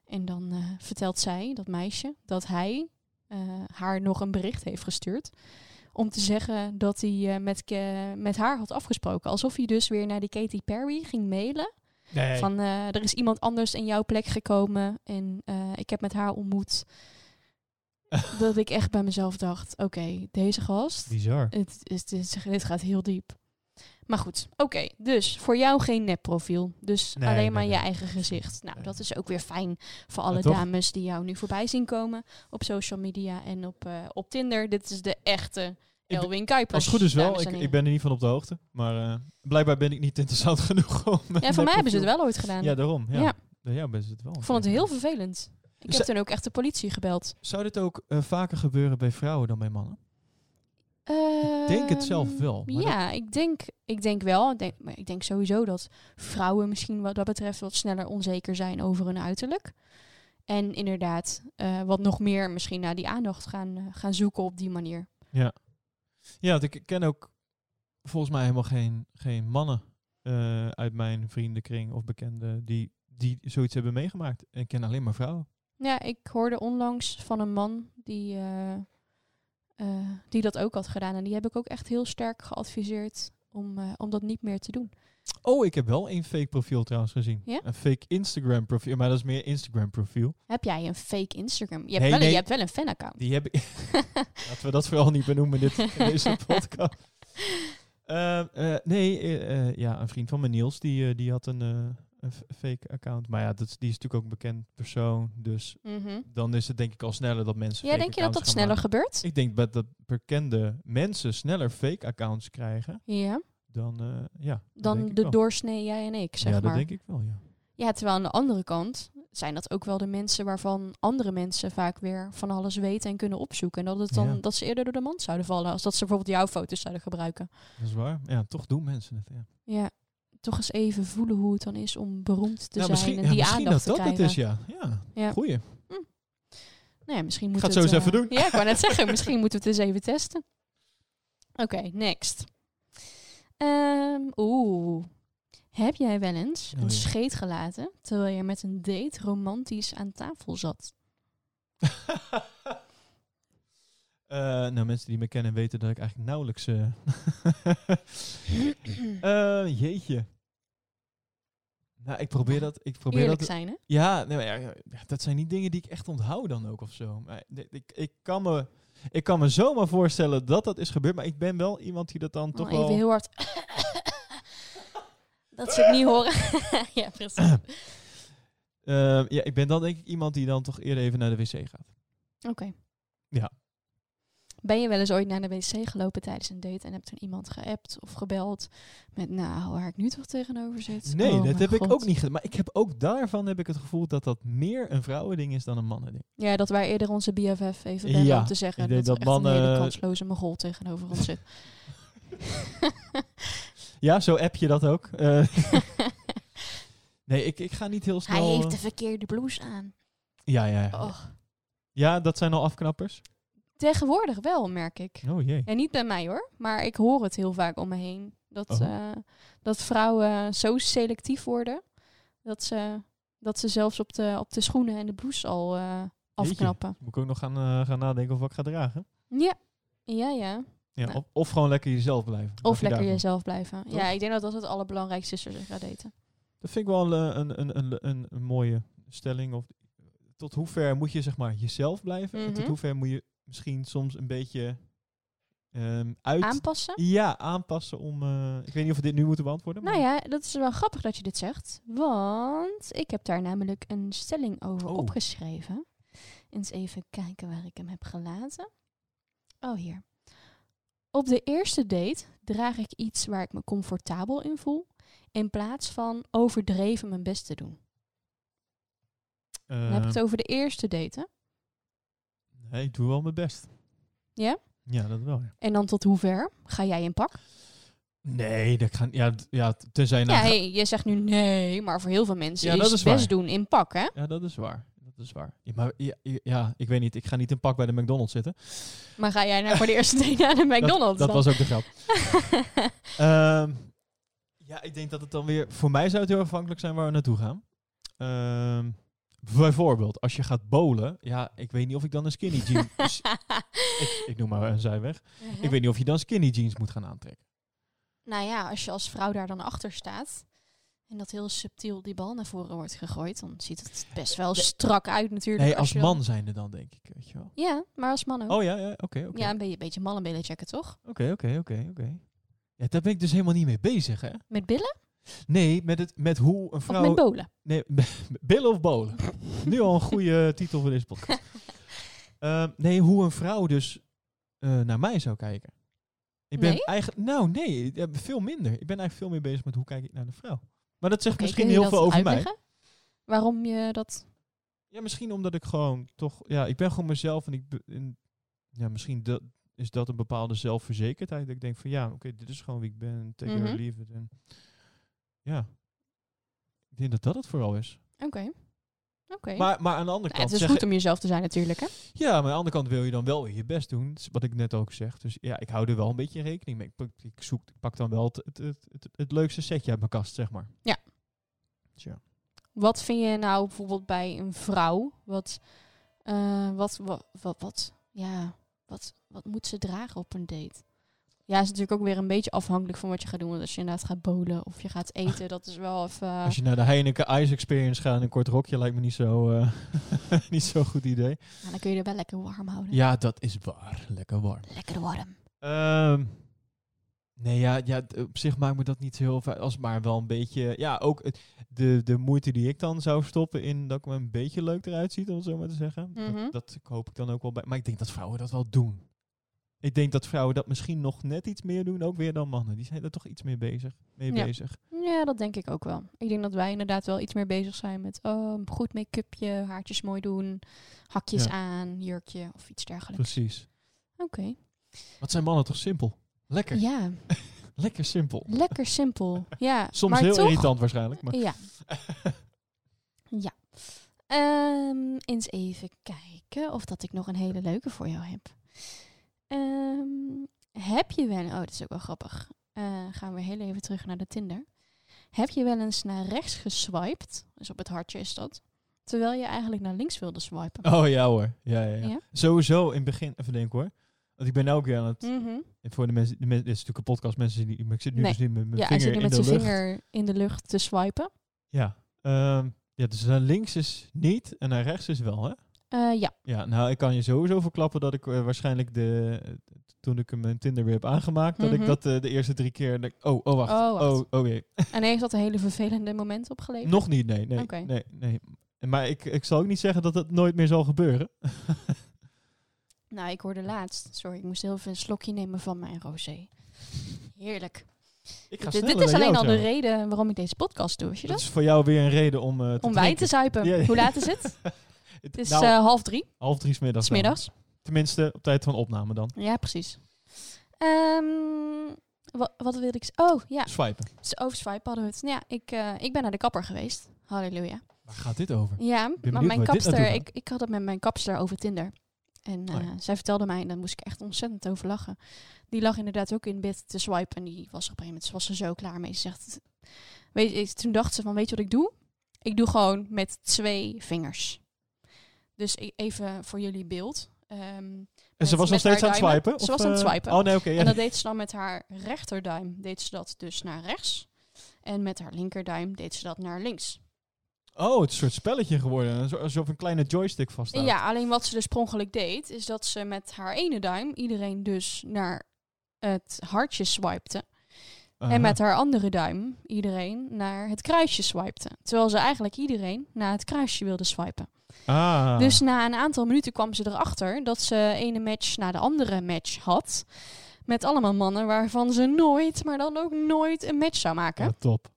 En dan eh, vertelt zij, dat meisje, dat hij eh, haar nog een bericht heeft gestuurd. Om te zeggen dat hij eh, met, met haar had afgesproken. Alsof hij dus weer naar die Katy Perry ging mailen. Nee. Van er is iemand anders in jouw plek gekomen en ik heb met haar ontmoet. dat ik echt bij mezelf dacht, oké, deze gast, Bizar. het, het is- dit gaat heel diep. Maar goed, oké. dus voor jou geen nepprofiel. Dus Nee, alleen nee, maar nee. je eigen gezicht. Nou, dat is ook weer fijn voor alle dames die jou nu voorbij zien komen op social media en op, eh, op Tinder. Dit is de echte Elwin Kuipers. Als het goed is wel. Ik, ik ben er niet van op de hoogte. Maar eh, blijkbaar ben ik niet interessant genoeg om... Ja, voor mij hebben ze het wel ooit gedaan. Ja, daarom. Ja, Ja. ja. ben ze het wel. Ik vond het heel vervelend. Ik heb toen ook echt de politie gebeld. Zou dit ook eh, vaker gebeuren bij vrouwen dan bij mannen? Ik denk het zelf Ehm, wel, Ja, ik, denk, ik denk wel. Ik denk, maar ik denk sowieso dat vrouwen misschien wat dat betreft wat sneller onzeker zijn over hun uiterlijk. En inderdaad, eh, wat nog meer misschien naar die aandacht gaan, eh, gaan zoeken op die manier. Ja, want ik ken ook volgens mij helemaal geen, geen mannen eh, uit mijn vriendenkring of bekenden die, die zoiets hebben meegemaakt. Ik ken alleen maar vrouwen. Ja, ik hoorde onlangs van een man die, eh, die dat ook had gedaan. En die heb ik ook echt heel sterk geadviseerd om, eh, om dat niet meer te doen. Oh, ik heb wel een fake profiel trouwens gezien. Ja? Een fake Instagram profiel, maar dat is meer Instagram profiel. Heb jij een fake Instagram? Je hebt, Nee, wel, een- je hebt wel een fanaccount. Die heb ik. Laten we dat vooral niet benoemen in, dit, in deze podcast. Eh, nee, ja, een vriend van me, Niels, die, die had een, een fake account. Maar ja, dat, die is natuurlijk ook een bekend persoon. Dus Mhm. dan is het denk ik al sneller dat mensen. Ja, denk je dat dat sneller maken. gebeurt? Ik denk dat, dat bekende mensen sneller fake accounts krijgen Ja. dan, eh, ja, Dan de doorsnee jij en ik, zeg Ja, maar. dat denk ik wel, ja. Ja, terwijl aan de andere kant zijn dat ook wel de mensen waarvan andere mensen vaak weer van alles weten en kunnen opzoeken. En dat, het dan, Ja. dat ze eerder door de mand zouden vallen als dat ze bijvoorbeeld jouw foto's zouden gebruiken. Dat is waar. Ja, toch doen mensen het. Ja. Ja, toch eens even voelen hoe het dan is om beroemd te ja, zijn misschien, en ja, die misschien aandacht dat te dat het krijgen. is, ja. Ja, Ja. goeie. Nou ja, misschien moet ga het zo eens eh, even doen. Ja, ik wou net zeggen, misschien moeten we het eens even testen. Oké, next. Ehm, Oeh. Heb jij wel eens Oh, een scheet gelaten terwijl je met een date romantisch aan tafel zat? Eh, nou, mensen die me kennen weten dat ik eigenlijk nauwelijks... eh, jeetje. Nou, ik probeer dat... Ik probeer Eerlijk dat zijn, hè? ja, nou, ja, ja, dat zijn niet dingen die ik echt onthoud dan ook of zo. Maar ik, ik, kan me, ik kan me zomaar voorstellen dat dat is gebeurd. Maar ik ben wel iemand die dat dan toch Oh, even wel... heel hard. dat ze het niet horen. ja, precies. Eh, ja, ik ben dan denk ik iemand die dan toch eerder even naar de wc gaat. Oké. Ja. Ben je wel eens ooit naar de wc gelopen tijdens een date en hebt toen iemand geappt of gebeld met, nou, waar ik nu toch tegenover zit? Nee, Oh dat heb ik ook niet gedaan. Maar ik heb ook daarvan heb ik het gevoel dat dat meer een vrouwending is dan een mannending. Ja, dat wij eerder onze BFF even bellen Ja, om te zeggen ik dat, dat echt een hele mannen- kansloze mogol tegenover ons zit. Ja, zo app je dat ook. Eh, nee, ik, ik ga niet heel snel... Hij heeft eh, de verkeerde blouse aan. Ja, ja, ja. Oh. Ja, dat zijn al afknappers. Tegenwoordig wel, merk ik. Oh jee. Ja, niet bij mij hoor, maar ik hoor het heel vaak om me heen. Dat, Oh. eh, dat vrouwen zo selectief worden, dat ze, dat ze zelfs op de, op de schoenen en de blouse al eh, afknappen. Moet ik ook nog gaan, eh, gaan nadenken of wat ik ga dragen? Ja, ja, ja. Ja, Nou. of, of gewoon lekker jezelf blijven. Of je lekker jezelf blijven. Toch? Ja, ik denk dat dat het allerbelangrijkste is als je gaat daten. Dat vind ik wel een, een, een, een, een, mooie stelling. Of, tot hoever moet je zeg maar jezelf blijven? En tot Mhm. hoever moet je misschien soms een beetje ehm, uit... Aanpassen? ja, aanpassen om... eh, ik weet niet of we dit nu moeten beantwoorden. Nou ja, dat is wel grappig dat je dit zegt. Want ik heb daar namelijk een stelling over Oh. opgeschreven. Eens even kijken waar ik hem heb gelaten. Oh, hier. Op de eerste date draag ik iets waar ik me comfortabel in voel. In plaats van overdreven mijn best te doen. Dan heb ik het Ehm, over de eerste date. Hè? Nee, ik doe wel mijn best. Ja? Ja, dat wel. Ja. En dan tot hoever ga jij in pak? Nee, dat gaan... Ja, ja tenzij... Ja, nou- hey, je zegt nu nee, maar voor heel veel mensen Ja, is, dat is best waar. doen in pak, hè? ja, dat is waar. Dat is waar. Ja, maar ja, ik weet niet. Ik ga niet in pak bij de McDonald's zitten. Maar ga jij nou voor de eerste date naar de McDonald's Dat, dat was ook de grap. Ehm, ja, ik denk dat het dan weer... Voor mij zou het heel afhankelijk zijn waar we naartoe gaan. Ehm, bijvoorbeeld, als je gaat bowlen... Ja, ik weet niet of ik dan een skinny jeans... ik, ik noem maar een zijweg. Ik weet niet of je dan skinny jeans moet gaan aantrekken. Nou ja, als je als vrouw daar dan achter staat En dat heel subtiel die bal naar voren wordt gegooid. Dan ziet het best wel strak uit natuurlijk. Nee, als dan- man zijnde dan, denk ik. Weet je wel. Ja, maar als man ook. Oh ja, ja oké. Ja, een beetje, beetje mallenbillen checken, toch? Oké, oké, oké, oké. Ja, daar ben ik dus helemaal niet mee bezig, hè? Met billen Nee, met, het, met hoe een of vrouw... met bolen? Nee, billen of bolen? nu al een goede titel voor deze podcast. Ehm, nee, hoe een vrouw dus eh, naar mij zou kijken. Ik ben Nee? eigenlijk... Nou, nee, veel minder. Ik ben eigenlijk veel meer bezig met hoe kijk ik naar een vrouw. Maar dat zegt misschien heel veel over mij. uitleggen? Waarom je dat... Ja, misschien omdat ik gewoon toch... Ja, ik ben gewoon mezelf en ik... en, ja, misschien dat, is dat een bepaalde zelfverzekerdheid. Dat ik denk van ja, oké, dit is gewoon wie ik ben. Take Mhm. leave it. En, ja. Ik denk dat dat het vooral is. Oké. Oké. Maar, maar aan de andere Ja, kant... het is goed om jezelf te zijn natuurlijk, hè? Ja, maar aan de andere kant wil je dan wel je best doen. Wat ik net ook zeg. Dus ja, ik hou er wel een beetje rekening mee. Ik, pak- ik, zoek, ik pak dan wel het, het, het, het, het leukste setje uit mijn kast, zeg maar. Ja. Tja. Wat vind je nou bijvoorbeeld bij een vrouw? Wat, eh, wat, wat, wat, wat, ja, wat, wat moet ze dragen op een date? Ja, is natuurlijk ook weer een beetje afhankelijk van wat je gaat doen. Want als je inderdaad gaat bowlen of je gaat eten, dat is wel even... Als je naar de Heineken Ice Experience gaat in een kort rokje, lijkt me niet zo, eh niet zo'n goed idee. nou, dan kun je er wel lekker warm houden. Ja, dat is waar. Lekker warm. Lekker warm. Ehm, nee, ja, ja, op zich maakt me dat niet zo heel veel als maar wel een beetje... Ja, ook de, de moeite die ik dan zou stoppen in dat ik me een beetje leuk eruit ziet, om het zo maar te zeggen. Mhm. dat, dat hoop ik dan ook wel bij. Maar ik denk dat vrouwen dat wel doen. Ik denk dat vrouwen dat misschien nog net iets meer doen, ook weer dan mannen. Die zijn er toch iets meer bezig, mee Ja. bezig. Ja, dat denk ik ook wel. Ik denk dat wij inderdaad wel iets meer bezig zijn met oh, goed make-upje, haartjes mooi doen, hakjes Ja. aan, jurkje of iets dergelijks. Precies. Oké. Wat zijn mannen toch simpel? Lekker. Ja, Lekker simpel. lekker simpel. Ja, Soms maar heel toch, irritant waarschijnlijk. Maar Ja. ja. Ehm, eens even kijken of dat ik nog een hele leuke voor jou heb. Ehm, heb je wel... Oh, dat is ook wel grappig. Eh, gaan we heel even terug naar de Tinder. Heb je wel eens naar rechts geswiped? Dus op het hartje is dat. Terwijl je eigenlijk naar links wilde swipen. Oh ja hoor. Ja, ja, ja. Ja? Sowieso in het begin, even denken hoor. Want ik ben nou ook weer aan het... En Voor de mensen, de mensen, dit is natuurlijk een podcast, mensen maar ik zit nu Nee. dus niet met mijn Ja, vinger zit nu in met de zijn lucht. vinger in de lucht te swipen. Ja. Ehm, ja, dus naar links is niet en naar rechts is wel, hè? Eh, ja. Ja, nou, ik kan je sowieso verklappen dat ik eh, waarschijnlijk de... toen ik mijn Tinder weer heb aangemaakt, dat Mhm. ik dat eh, de eerste drie keer... oh, oh, wacht. Oh, wacht. Oh, oh, jee. En heeft dat een hele vervelende moment opgeleverd? Nog niet, nee. Nee, Oké. nee, nee. Maar ik, ik zal ook niet zeggen dat het nooit meer zal gebeuren. Nou, ik hoorde laatst. Sorry, ik moest heel even een slokje nemen van mijn rosé. Heerlijk. Ik ga Dit, is alleen al de reden waarom ik deze podcast doe, weet je Dat dat? is voor jou weer een reden om te Om wijn te zuipen. Ja, ja. Hoe laat is het? Het is nou, eh, half drie, half drie 's middags. smiddags. Tenminste, op tijd van opname dan. Ja, precies. Ehm, wat, wat wilde ik... Oh, ja. Swipen. Dus over swipe hadden we het. Ja, ik, eh, ik ben naar de kapper geweest. Halleluja. Waar gaat dit over? Ja, maar mijn kapster... Ik, ik had het met mijn kapster over Tinder. En Oh eh, ja. zij vertelde mij, en daar moest ik echt ontzettend over lachen. Die lag inderdaad ook in bed te swipen. En die was er op een gegeven moment was ze zo klaar mee. Ze zegt, weet je, toen dacht ze van, weet je wat ik doe? Ik doe gewoon met twee vingers. Dus e- even voor jullie beeld. Ehm, En ze was nog steeds aan het swipen? Ze of, was aan het eh, swipen. Oh nee, oké. ja. En dat deed ze dan met haar rechterduim. Deed ze dat dus naar rechts. En met haar linkerduim deed ze dat naar links. Oh, het is een soort spelletje geworden. Alsof een kleine joystick vast Ja, alleen wat ze dus per ongeluk deed, is dat ze met haar ene duim iedereen dus naar het hartje swipte. En met haar andere duim iedereen naar het kruisje swipte. Terwijl ze eigenlijk iedereen naar het kruisje wilde swipen. Ah. Dus na een aantal minuten kwam ze erachter dat ze ene match na de andere match had. Met allemaal mannen waarvan ze nooit, maar dan ook nooit een match zou maken. Ja, top.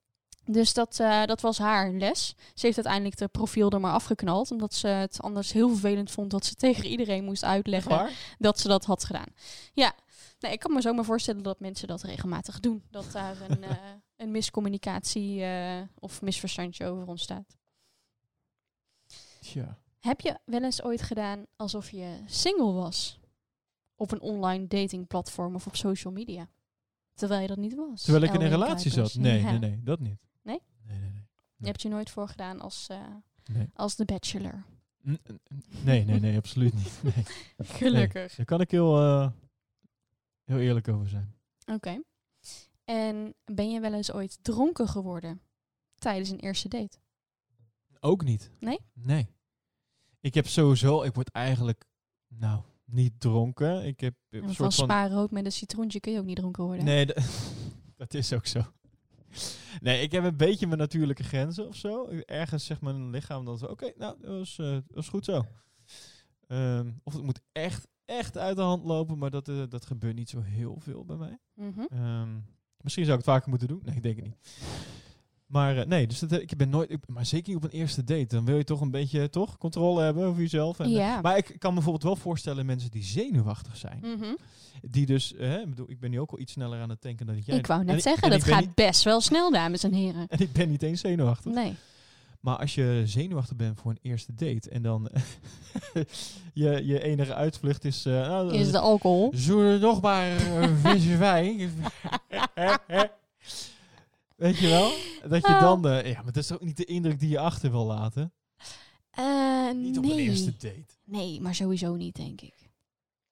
Dus dat, eh, dat was haar les. Ze heeft uiteindelijk de profiel er maar afgeknald. Omdat ze het anders heel vervelend vond dat ze tegen iedereen moest uitleggen waar? dat ze dat had gedaan. Ja, nee, ik kan me zomaar voorstellen dat mensen dat regelmatig doen. Dat daar een, eh, een miscommunicatie eh, of misverstandje over ontstaat. Tja. Heb je wel eens ooit gedaan alsof je single was? Op een online datingplatform of op social media? Terwijl je dat niet was. Terwijl ik in een relatie zat? Nee, Ja. nee, nee. Dat niet. Nee? Nee, nee, nee. Je hebt je nooit voorgedaan als, eh, Nee. als de bachelor. N- Nee, nee, nee, absoluut niet. Nee. Gelukkig. Daar kan ik heel, eh, heel eerlijk over zijn. Oké. En ben je wel eens ooit dronken geworden tijdens een eerste date? Ook niet. Nee? Nee. Ik heb sowieso, ik word eigenlijk, nou, niet dronken. Ik heb een soort van... spaarrood met een citroentje kun je ook niet dronken worden. Nee, dat is ook zo. Nee, ik heb een beetje mijn natuurlijke grenzen of zo. Ergens zegt mijn lichaam dan zo, oké, nou, dat was, eh, was goed zo. Ehm, of het moet echt, echt uit de hand lopen, maar dat, eh, dat gebeurt niet zo heel veel bij mij. Mhm. Ehm, misschien zou ik het vaker moeten doen. Nee, ik denk het niet. Maar eh, nee, dus dat, eh, ik ben nooit, ik- maar zeker niet op een eerste date. Dan wil je toch een beetje, toch, controle hebben over jezelf. En, eh, Ja. Maar ik kan me bijvoorbeeld wel voorstellen mensen die zenuwachtig zijn. Mhm. Die dus, ik bedoel, ik ben nu ook al iets sneller aan het tanken dan jij. Ik wou net zeggen, en dat gaat niet- best wel snel, dames en heren. en ik ben niet eens zenuwachtig. Nee. Maar als je zenuwachtig bent voor een eerste date en dan je, je enige uitvlucht is... nou, Is de alcohol? We nog maar een visje wijn? Weet je wel? Dat je dan... eh, ja, maar dat is ook niet de indruk die je achter wil laten. Eh, Niet op nee. een eerste date. Nee, maar sowieso niet, denk ik.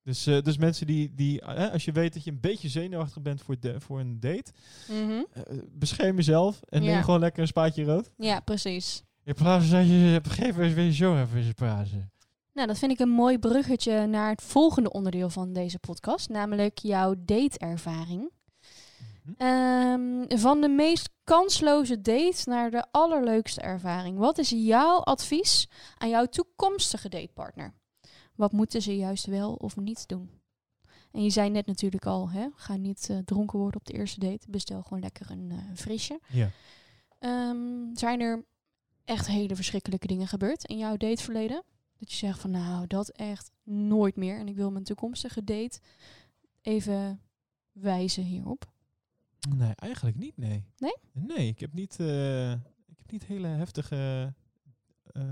Dus, eh, dus mensen die... die als je weet dat je een beetje zenuwachtig bent voor, de, voor een date... Mhm. eh, bescherm jezelf en Ja. neem gewoon lekker een spaatje rood. Ja, precies. In plaats van dat je... Geef eens weer zo even eens praten. Nou, dat vind ik een mooi bruggetje naar het volgende onderdeel van deze podcast, namelijk jouw dateervaring. Mhm. Ehm, van de meest kansloze date naar de allerleukste ervaring. Wat is jouw advies aan jouw toekomstige datepartner? Wat moeten ze juist wel of niet doen? En je zei net natuurlijk al, hè, ga niet eh, dronken worden op de eerste date. Bestel gewoon lekker een eh, frisje. Ja. Ehm, zijn er echt hele verschrikkelijke dingen gebeurd in jouw dateverleden? Dat je zegt van nou, dat echt nooit meer. En ik wil mijn toekomstige date even wijzen hierop. Nee, eigenlijk niet, nee. Nee? Nee, ik heb niet, eh, ik heb niet hele heftige, eh,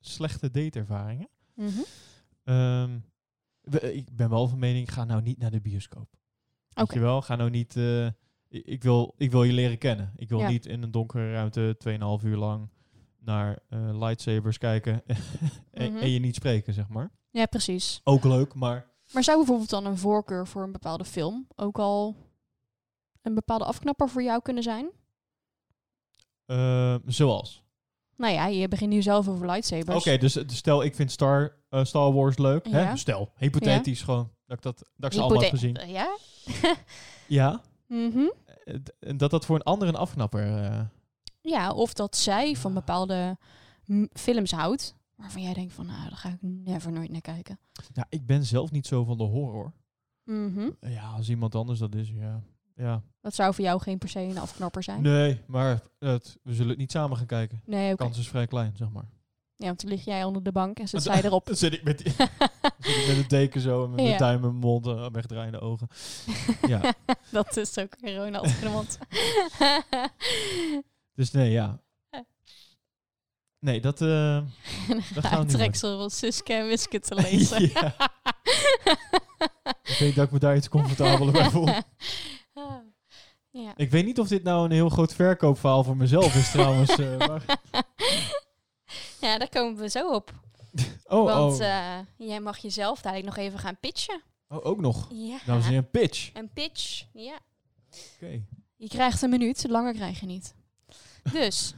slechte dateervaringen. We- ik ben wel van mening, ga nou niet naar de bioscoop. Oké. wel, ga nou niet... eh, ik, wil, ik wil je leren kennen. Ik wil Ja. niet in een donkere ruimte 2,5 uur lang naar lightsabers kijken en, Mhm. en je niet spreken, zeg maar. Ja, precies. Ook leuk, maar... Maar zou bijvoorbeeld dan een voorkeur voor een bepaalde film ook al een bepaalde afknapper voor jou kunnen zijn? eh, zoals? Nou ja, je begint nu zelf over lightsabers. Oké, dus, dus stel ik vind Star, eh, Star Wars leuk. Ja. Hè? Stel, hypothetisch gewoon. Dat ik, dat, dat ik ze Hypothe- allemaal heb gezien. Ja? Ja. Mhm. Eh, dat dat voor een ander een afknapper... eh, Ja, of dat zij van bepaalde m- films houdt. Waarvan jij denkt van, nou, daar ga ik never nooit naar kijken. ja, ik ben zelf niet zo van de horror. Mhm. Ja, als iemand anders dat is, ja. Ja. Dat zou voor jou geen per se een afknapper zijn. Nee, maar het, we zullen het niet samen gaan kijken. Nee, oké. kans is vrij klein, zeg maar. Ja, want dan lig jij onder de bank en zit zij erop. Dan zit ik met, die, zit ik met een deken zo en met Ja. mijn duim in mijn mond en wegdraaiende ogen. Ja, dat is ook Ronald in de mond. dus nee, ja. Nee, dat... eh Dat gaan we niet van Suske en Wiske te lezen. Ik weet dat ik me daar iets comfortabeler bij voel. Ik weet niet of dit nou een heel groot verkoopverhaal voor mezelf is trouwens. eh, maar... ja, daar komen we zo op. Oh, Want oh. eh, jij mag jezelf dadelijk nog even gaan pitchen. oh, ook nog. Ja. Dames en heren, pitch. Een pitch, ja. Oké. Je krijgt een minuut, langer krijg je niet. Dus.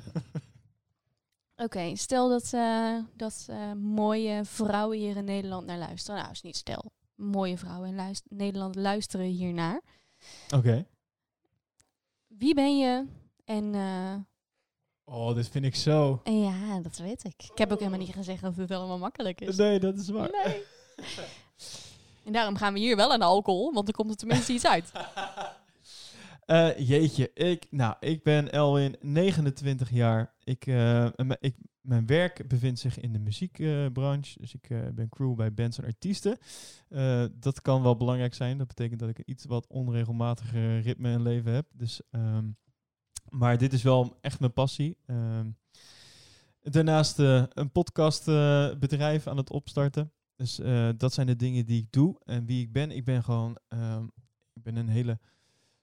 Oké, stel dat, eh, dat eh, mooie vrouwen hier in Nederland naar luisteren. Nou, is niet stel. Mooie vrouwen in luist- Nederland luisteren hiernaar. Oké. Wie ben je? En, eh, Oh, dit vind ik zo. en ja, dat weet ik. Ik heb ook helemaal niet gezegd dat het allemaal makkelijk is. Nee, dat is waar. Nee. En daarom gaan we hier wel aan de alcohol, want er komt er tenminste iets uit. Eh, jeetje, ik, nou, ik ben Elwin, 29 jaar. Ik, eh, ik, mijn werk bevindt zich in de muziekbranche. dus ik eh, ben crew bij bands en artiesten. Dat kan wel belangrijk zijn. Dat betekent dat ik een iets wat onregelmatiger ritme in leven heb. Dus, ehm, maar dit is wel echt mijn passie. Ehm, daarnaast een podcastbedrijf aan het opstarten. Dus dat zijn de dingen die ik doe. En wie ik ben, ik ben gewoon... ehm, ik ben een hele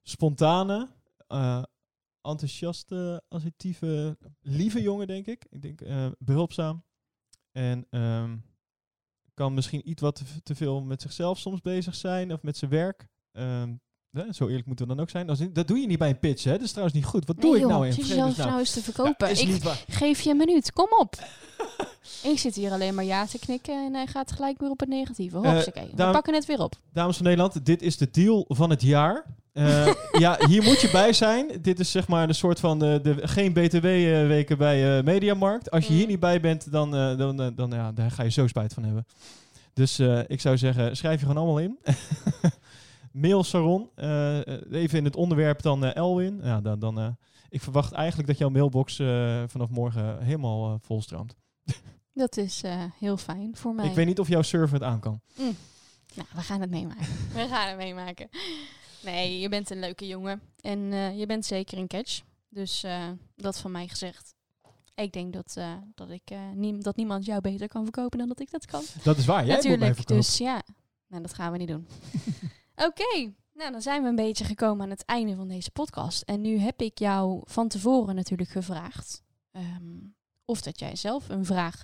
spontane, eh, enthousiaste, assertieve, lieve jongen, denk ik. Ik denk eh, behulpzaam. En ehm, kan misschien iets wat te, veel met zichzelf soms bezig zijn of met zijn werk. Ehm, hè, zo eerlijk moeten we dan ook zijn. Als dat doe je niet bij een pitch, hè? Dat is trouwens niet goed. Wat doe ik nou in zit je zelf vredesnaam? nou eens te verkopen? Ja, ik geef je een minuut, kom op. ik zit hier alleen maar ja te knikken en hij gaat gelijk weer op het negatieve. Eh, Hopsakee, we pakken het weer op. Dames van Nederland, dit is de deal van het jaar. Eh, ja, hier moet je bij zijn. Dit is zeg maar een soort van de, de geen BTW-weken bij eh, Mediamarkt. Als je hier Mm. niet bij bent, dan, eh, dan, eh, dan ja, daar ga je zo spijt van hebben. Dus ik zou zeggen, schrijf je gewoon allemaal in. Mail Saron. even in het onderwerp dan Elwin. Ja, dan, dan, ik verwacht eigenlijk dat jouw mailbox vanaf morgen helemaal volstroomt. Dat is heel fijn voor mij. Ik weet niet of jouw server het aan kan. Nou, we gaan het meemaken. we gaan het meemaken. Nee, je bent een leuke jongen. En eh, je bent zeker een catch. Dus eh, dat van mij gezegd. Ik denk dat, eh, dat, ik, niem- dat niemand jou beter kan verkopen dan dat ik dat kan. Dat is waar. Jij moet mij Natuurlijk. Dus ja, nou, dat gaan we niet doen. Oké, nou dan zijn we een beetje gekomen aan het einde van deze podcast. En nu heb ik jou van tevoren natuurlijk gevraagd ehm, of dat jij zelf een vraag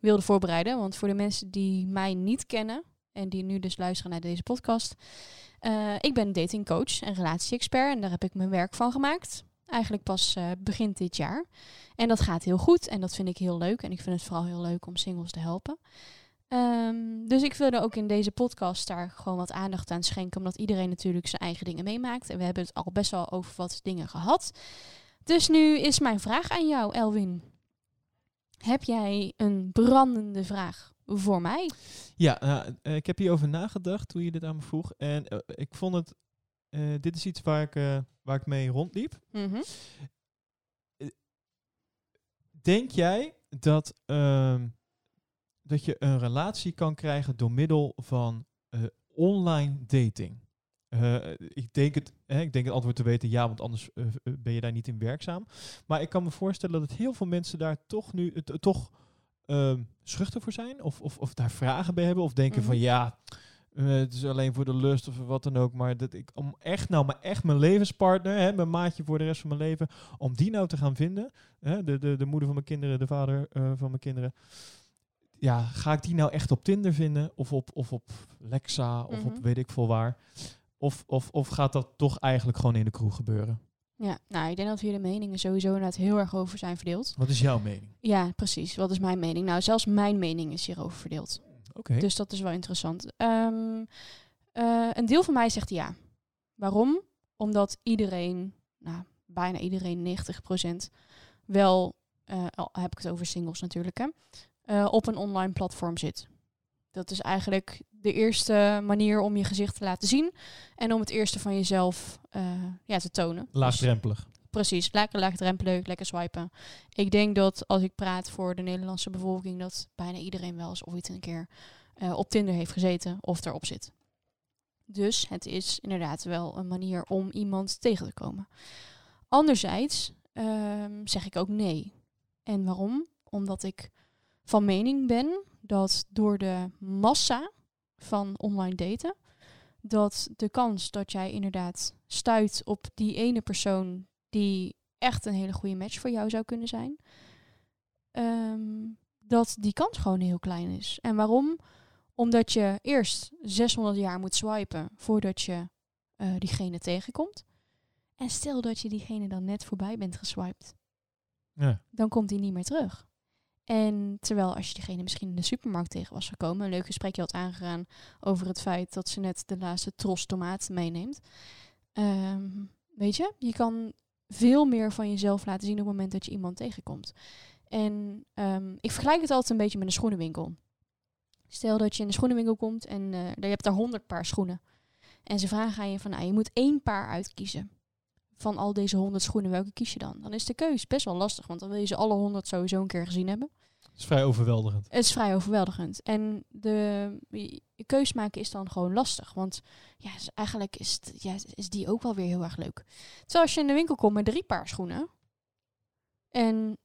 wilde voorbereiden. Want voor de mensen die mij niet kennen en die nu dus luisteren naar deze podcast. eh, ik ben datingcoach en relatie-expert en daar heb ik mijn werk van gemaakt. Eigenlijk pas eh, begin dit jaar. En dat gaat heel goed en dat vind ik heel leuk. En ik vind het vooral heel leuk om singles te helpen. Ehm, dus ik wilde ook in deze podcast daar gewoon wat aandacht aan schenken. Omdat iedereen natuurlijk zijn eigen dingen meemaakt. En we hebben het al best wel over wat dingen gehad. Dus nu is mijn vraag aan jou, Elwin. Heb jij een brandende vraag voor mij? Ja, nou, eh, ik heb hierover nagedacht toen je dit aan me vroeg. En eh, ik vond het. eh, dit is iets waar ik, eh, waar ik mee rondliep. Mhm. Denk jij dat, ehm, dat je een relatie kan krijgen door middel van eh, online dating? Eh, ik, denk het, hè, ik denk het antwoord te weten ja, want anders eh, eh, ben je daar niet in werkzaam. Maar ik kan me voorstellen dat heel veel mensen daar toch nu toch ehm, schuchter voor zijn. Of, of, of daar vragen bij hebben. Of denken Mhm. van ja, eh, het is alleen voor de lust of wat dan ook. Maar dat ik om echt nou, maar echt mijn levenspartner, hè, mijn maatje voor de rest van mijn leven, om die nou te gaan vinden. Hè, de, de, de moeder van mijn kinderen, de vader eh, van mijn kinderen. Ja, ga ik die nou echt op Tinder vinden? Of op, of op Lexa? Of op Mhm. weet ik veel waar? Of, of, of gaat dat toch eigenlijk gewoon in de kroeg gebeuren? Ja, nou, ik denk dat hier de meningen sowieso inderdaad heel erg over zijn verdeeld. Wat is jouw mening? Ja, precies. Wat is mijn mening? Nou, zelfs mijn mening is hierover verdeeld. Oké. Dus dat is wel interessant. Ehm, eh, een deel van mij zegt ja. Waarom? Omdat iedereen, nou, bijna iedereen, 90% wel, eh, al heb ik het over singles natuurlijk, hè, eh, op een online platform zit. Dat is eigenlijk de eerste manier om je gezicht te laten zien en om het eerste van jezelf eh, ja, te tonen. Dus- Laagdrempelig. Precies, lekker laagdrempelig, lekker swipen. Ik denk dat als ik praat voor de Nederlandse bevolking, dat bijna iedereen wel eens ooit een keer eh, op Tinder heeft gezeten of erop zit. Dus het is inderdaad wel een manier om iemand tegen te komen. Anderzijds ehm, zeg ik ook nee. En waarom? Omdat ik van mening ben dat door de massa van online daten, dat de kans dat jij inderdaad stuit op die ene persoon die echt een hele goede match voor jou zou kunnen zijn, ehm, dat die kans gewoon heel klein is. En waarom? Omdat je eerst 600 jaar moet swipen voordat je eh, diegene tegenkomt. En stel dat je diegene dan net voorbij bent geswiped, Ja. dan komt die niet meer terug. En terwijl als je diegene misschien in de supermarkt tegen was gekomen, een leuk gesprekje had aangegaan over het feit dat ze net de laatste tros tomaat meeneemt. Ehm, weet je, je kan veel meer van jezelf laten zien op het moment dat je iemand tegenkomt. En ehm, ik vergelijk het altijd een beetje met een schoenenwinkel. Stel dat je in de schoenenwinkel komt en eh, je hebt daar honderd paar schoenen. En ze vragen aan je van, nou, je moet één paar uitkiezen. Van al deze honderd schoenen, welke kies je dan? Dan is de keus best wel lastig, want dan wil je ze alle honderd sowieso een keer gezien hebben. Dat is vrij overweldigend. Het is vrij overweldigend. En de, je keus maken is dan gewoon lastig. Want ja, eigenlijk is, het- ja, is die ook wel weer heel erg leuk. Terwijl als je in de winkel komt met drie paar schoenen. En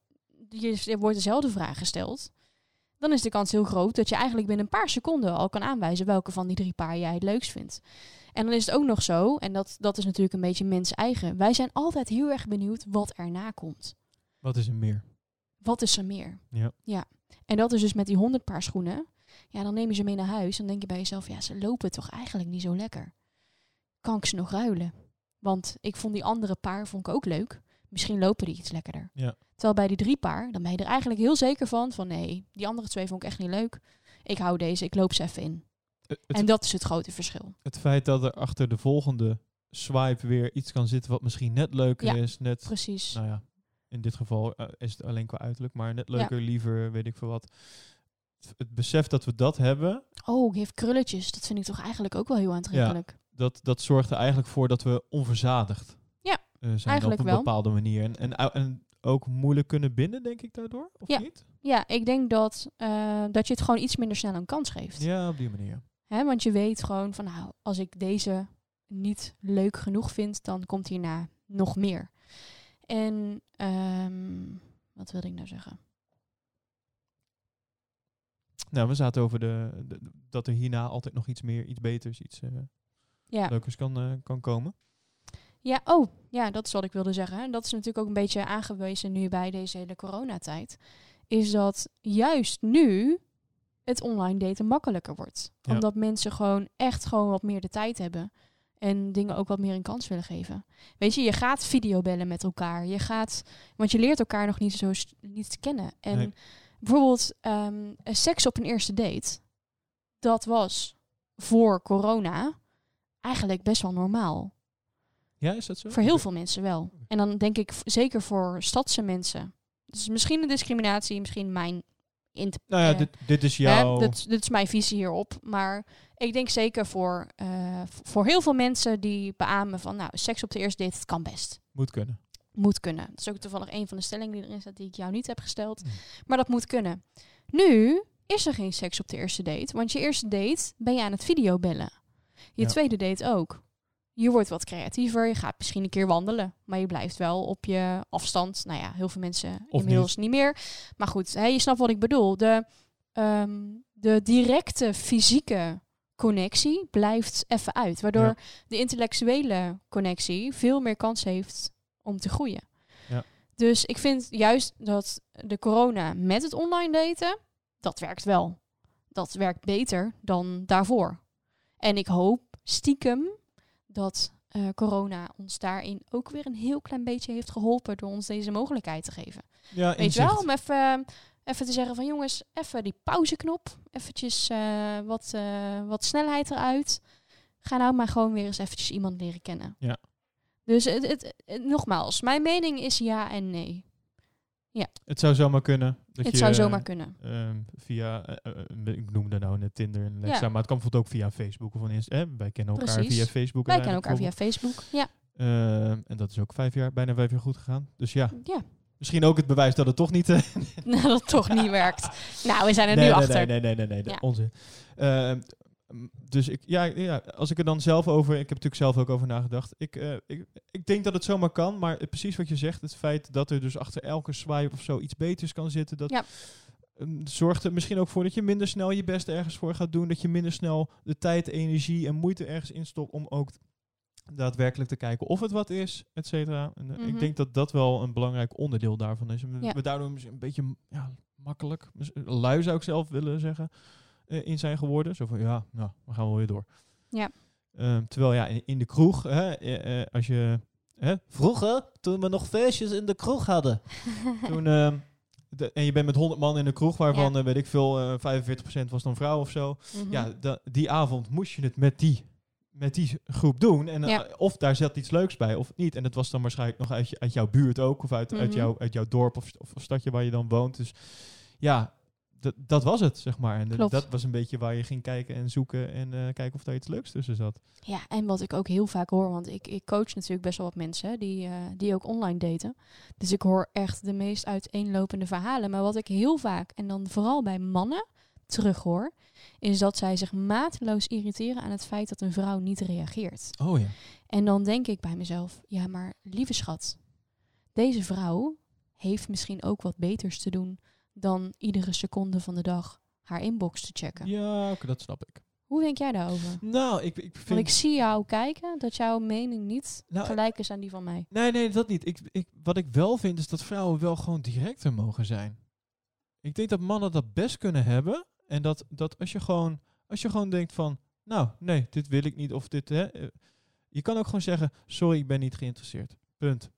je, er wordt dezelfde vraag gesteld. Dan is de kans heel groot dat je eigenlijk binnen een paar seconden al kan aanwijzen welke van die drie paar jij het leukst vindt. En dan is het ook nog zo, en dat, dat is natuurlijk een beetje mens eigen. Wij zijn altijd heel erg benieuwd wat erna komt. Wat is er meer? Wat is er meer? Ja. ja. En dat is dus met die honderd paar schoenen. Ja, dan neem je ze mee naar huis. Dan denk je bij jezelf, ja, ze lopen toch eigenlijk niet zo lekker. kan ik ze nog ruilen? Want ik vond die andere paar vond ik ook leuk. Misschien lopen die iets lekkerder. Ja. Terwijl bij die drie paar, dan ben je er eigenlijk heel zeker van, van nee, die andere twee vond ik echt niet leuk. Ik hou deze, ik loop ze even in. Het, en dat is het grote verschil. het feit dat er achter de volgende swipe weer iets kan zitten wat misschien net leuker Ja, is. Net, Precies. nou ja, in dit geval eh, is het alleen qua uiterlijk, maar net leuker, liever, weet ik veel wat. Het, het besef dat we dat hebben, Oh, heeft krulletjes. Dat vind ik toch eigenlijk ook wel heel aantrekkelijk. dat, dat zorgt er eigenlijk voor dat we onverzadigd Ja, eh, zijn eigenlijk op een wel. bepaalde manier. En, en, ook moeilijk kunnen binden, denk ik daardoor, of Ja. niet? Ja, ik denk dat, eh, dat je het gewoon iets minder snel een kans geeft. Ja, op die manier. Hè, want je weet gewoon van, nou, als ik deze niet leuk genoeg vind, dan komt hierna nog meer. En ehm, wat wilde ik nou zeggen? Nou, we zaten over de, de- dat er hierna altijd nog iets meer, iets beters, iets eh, Ja, leukers kan, eh, kan komen. ja, oh, ja, dat is wat ik wilde zeggen. En dat is natuurlijk ook een beetje aangewezen nu bij deze hele coronatijd. Is dat juist nu het online daten makkelijker wordt. Ja. Omdat mensen gewoon echt gewoon wat meer de tijd hebben. En dingen ook wat meer een kans willen geven. Weet je, je gaat videobellen met elkaar. Je gaat, want je leert elkaar nog niet zo niet kennen. En Nee. bijvoorbeeld ehm, seks op een eerste date. Dat was voor corona eigenlijk best wel normaal. Ja, is dat zo? Voor heel veel mensen wel. En dan denk ik zeker voor stadse mensen. Dus misschien een discriminatie, misschien mijn int- Nou ja, eh, dit, dit is Hè, jouw... dit, dit is mijn visie hierop. Maar ik denk zeker voor, eh, voor heel veel mensen die beamen van... nou, seks op de eerste date, het kan best. Moet kunnen. Moet kunnen. Dat is ook toevallig een van de stellingen die erin staat... die ik jou niet heb gesteld. Mm. Maar dat moet kunnen. Nu is er geen seks op de eerste date. Want je eerste date ben je aan het videobellen. Je Ja. tweede date ook. Je wordt wat creatiever. Je gaat misschien een keer wandelen. Maar je blijft wel op je afstand. Nou ja, heel veel mensen Of inmiddels niet. meer. Maar goed, hè, je snapt wat ik bedoel. De, ehm, de directe fysieke connectie blijft even uit. Waardoor Ja. de intellectuele connectie veel meer kans heeft om te groeien. Ja. Dus ik vind juist dat de corona met het online daten, dat werkt wel. Dat werkt beter dan daarvoor. En ik hoop stiekem dat eh, corona ons daarin ook weer een heel klein beetje heeft geholpen door ons deze mogelijkheid te geven. Ja, Weet je wel, om even, even te zeggen van jongens, even die pauzeknop, eventjes eh, wat, eh, wat snelheid eruit. Ga nou maar gewoon weer eens eventjes iemand leren kennen. Ja. Dus het, het, het- nogmaals, mijn mening is ja en nee. Het zou zomaar kunnen. Dat het je, zou zomaar kunnen. ehm, via, eh, ik noemde nou net Tinder en Lexa, Ja. maar het kan bijvoorbeeld ook via Facebook of ineens. Eh, wij kennen elkaar Precies. via Facebook. Wij kennen elkaar via Facebook. Ja. Ehm, en dat is ook vijf jaar, bijna vijf jaar goed gegaan. Dus ja, ja. misschien ook het bewijs dat het toch niet... nou, dat het toch niet werkt. Nou, we zijn er nee, nu nee, achter. Nee, nee, nee, nee, nee, Ja. onzin. Ehm, dus ik, ja, ja, als ik er dan zelf over, ik heb natuurlijk zelf ook over nagedacht. Ik, eh, ik, ik denk dat het zomaar kan, maar precies wat je zegt, het feit dat er dus achter elke swipe of zo iets beters kan zitten, dat Ja. ehm, zorgt er misschien ook voor dat je minder snel je best ergens voor gaat doen, dat je minder snel de tijd, energie en moeite ergens instopt om ook daadwerkelijk te kijken of het wat is, et cetera. En, eh, Mhm. Ik denk dat dat wel een belangrijk onderdeel daarvan is. We, Ja. we daardoor een beetje ja, makkelijk, lui zou ik zelf willen zeggen, in zijn geworden. Zo van, ja, nou, we gaan wel weer door. Ja. Ehm, terwijl ja, in, in de kroeg, hè, eh, eh, als je... Hè, vroeger, toen we nog feestjes in de kroeg hadden. toen, ehm, de, en je bent met 100 man in de kroeg, waarvan, Ja. eh, weet ik veel, eh 45% was dan vrouw of zo. Mhm. Ja, da- die avond moest je het met die, met die groep doen. En, eh, Ja. Of daar zat iets leuks bij, of niet. En dat was dan waarschijnlijk nog uit, je, uit jouw buurt ook. Of uit, uit, Mhm. jouw, uit jouw dorp of, of stadje waar je dan woont. Dus ja, dat- dat was het, zeg maar. En Klopt. dat was een beetje waar je ging kijken en zoeken. En eh, kijken of daar iets leuks tussen zat. Ja, en wat ik ook heel vaak hoor, want ik, ik coach natuurlijk best wel wat mensen die, eh, die ook online daten. Dus ik hoor echt de meest uiteenlopende verhalen. Maar wat ik heel vaak, en dan vooral bij mannen, terug hoor, is dat zij zich mateloos irriteren aan het feit dat een vrouw niet reageert. Oh ja. En dan denk ik bij mezelf, ja, maar lieve schat, deze vrouw heeft misschien ook wat beters te doen dan iedere seconde van de dag haar inbox te checken. Ja, oké, dat snap ik. Hoe denk jij daarover? Nou, ik, ik vind... Want ik zie jou kijken dat jouw mening niet Nou, gelijk is aan die van mij. Nee, nee, dat niet. Ik, ik, wat ik wel vind is dat vrouwen wel gewoon directer mogen zijn. Ik denk dat mannen dat best kunnen hebben. En dat, dat als, je gewoon, als je gewoon denkt van, nou, nee, dit wil ik niet. Of dit, hè. eh, Je kan ook gewoon zeggen, sorry, ik ben niet geïnteresseerd. Punt.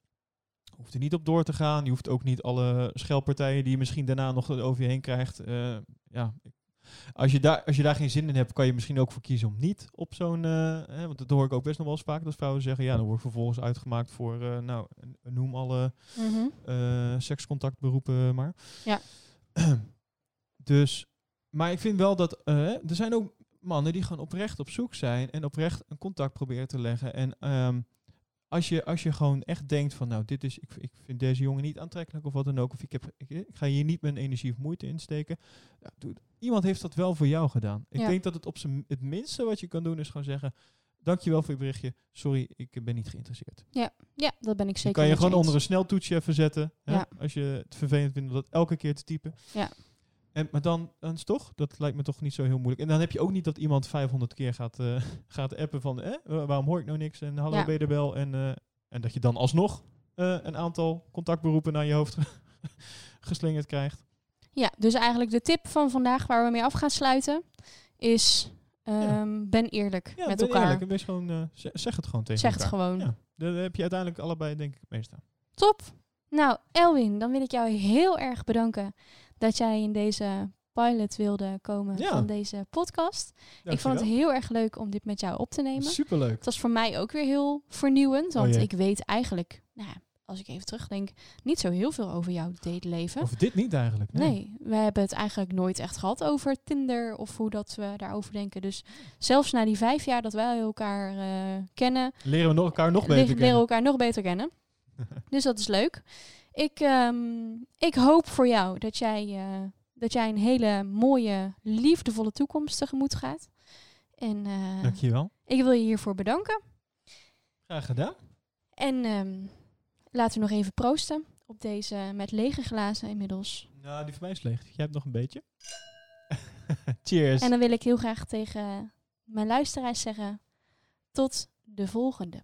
Hoeft er niet op door te gaan. Je hoeft ook niet alle schelpartijen die je misschien daarna nog over je heen krijgt. eh, ja, als je, daar, als je daar geen zin in hebt, kan je misschien ook voor kiezen om niet op zo'n... eh, hè, want dat hoor ik ook best nog wel eens vaak, dat vrouwen zeggen... ja, dan word ik vervolgens uitgemaakt voor, eh, nou, noem alle Mhm. sekscontactberoepen maar. Ja. dus, maar ik vind wel dat... er zijn ook mannen die gewoon oprecht op zoek zijn... en oprecht een contact proberen te leggen. En ehm, als, je, als je gewoon echt denkt van... nou, dit is, ik, ik vind deze jongen niet aantrekkelijk of wat dan ook... of ik, heb, ik, ik ga hier niet mijn energie of moeite in steken... Ja, doe, iemand heeft dat wel voor jou gedaan. Ik Ja. denk dat het op zijn het minste wat je kan doen is gewoon zeggen... Dankjewel voor je berichtje. Sorry, ik ben niet geïnteresseerd. Ja, dat ben ik zeker kan je gewoon eens. onder een sneltoetsje even zetten. Hè? Ja. Als je het vervelend vindt om dat elke keer te typen. Ja. En, maar dan, dan is toch, dat lijkt me toch niet zo heel moeilijk. En dan heb je ook niet dat iemand 500 keer gaat, eh, gaat appen van, eh, wa- waarom hoor ik nou niks? En hallo, Ja. ben je er wel? En, eh, en dat je dan alsnog eh, een aantal contactberoepen naar je hoofd geslingerd krijgt. Ja, dus eigenlijk de tip van vandaag waar we mee af gaan sluiten is ehm, ben eerlijk Ja, met ben elkaar. eerlijk wees gewoon, zeg het gewoon tegen Zeg het elkaar. gewoon. Ja, daar heb je uiteindelijk allebei denk ik het meeste aan. Top. Nou, Elwin, dan wil ik jou heel erg bedanken dat jij in deze pilot wilde komen Ja. van deze podcast. Ik vond het heel erg leuk om dit met jou op te nemen. Superleuk. Het was voor mij ook weer heel vernieuwend, want Oh jee. ik weet eigenlijk, nou, ja, als ik even terugdenk, niet zo heel veel over jouw dateleven. Of dit niet eigenlijk. Nee. Nee, we hebben het eigenlijk nooit echt gehad over Tinder of hoe dat we daarover denken. Dus zelfs na die vijf jaar dat wij elkaar eh, kennen, Leren we nog elkaar nog le- beter leren we kennen. elkaar nog beter kennen. dus dat is leuk. Ik, ehm, ik hoop voor jou dat jij, eh, dat jij een hele mooie, liefdevolle toekomst tegemoet gaat. En eh, Dankjewel. ik wil je hiervoor bedanken. Graag gedaan. En ehm, laten we nog even proosten op deze met lege glazen inmiddels. Nou, die van mij is leeg. Jij hebt nog een beetje. Cheers. En dan wil ik heel graag tegen mijn luisteraars zeggen: tot de volgende.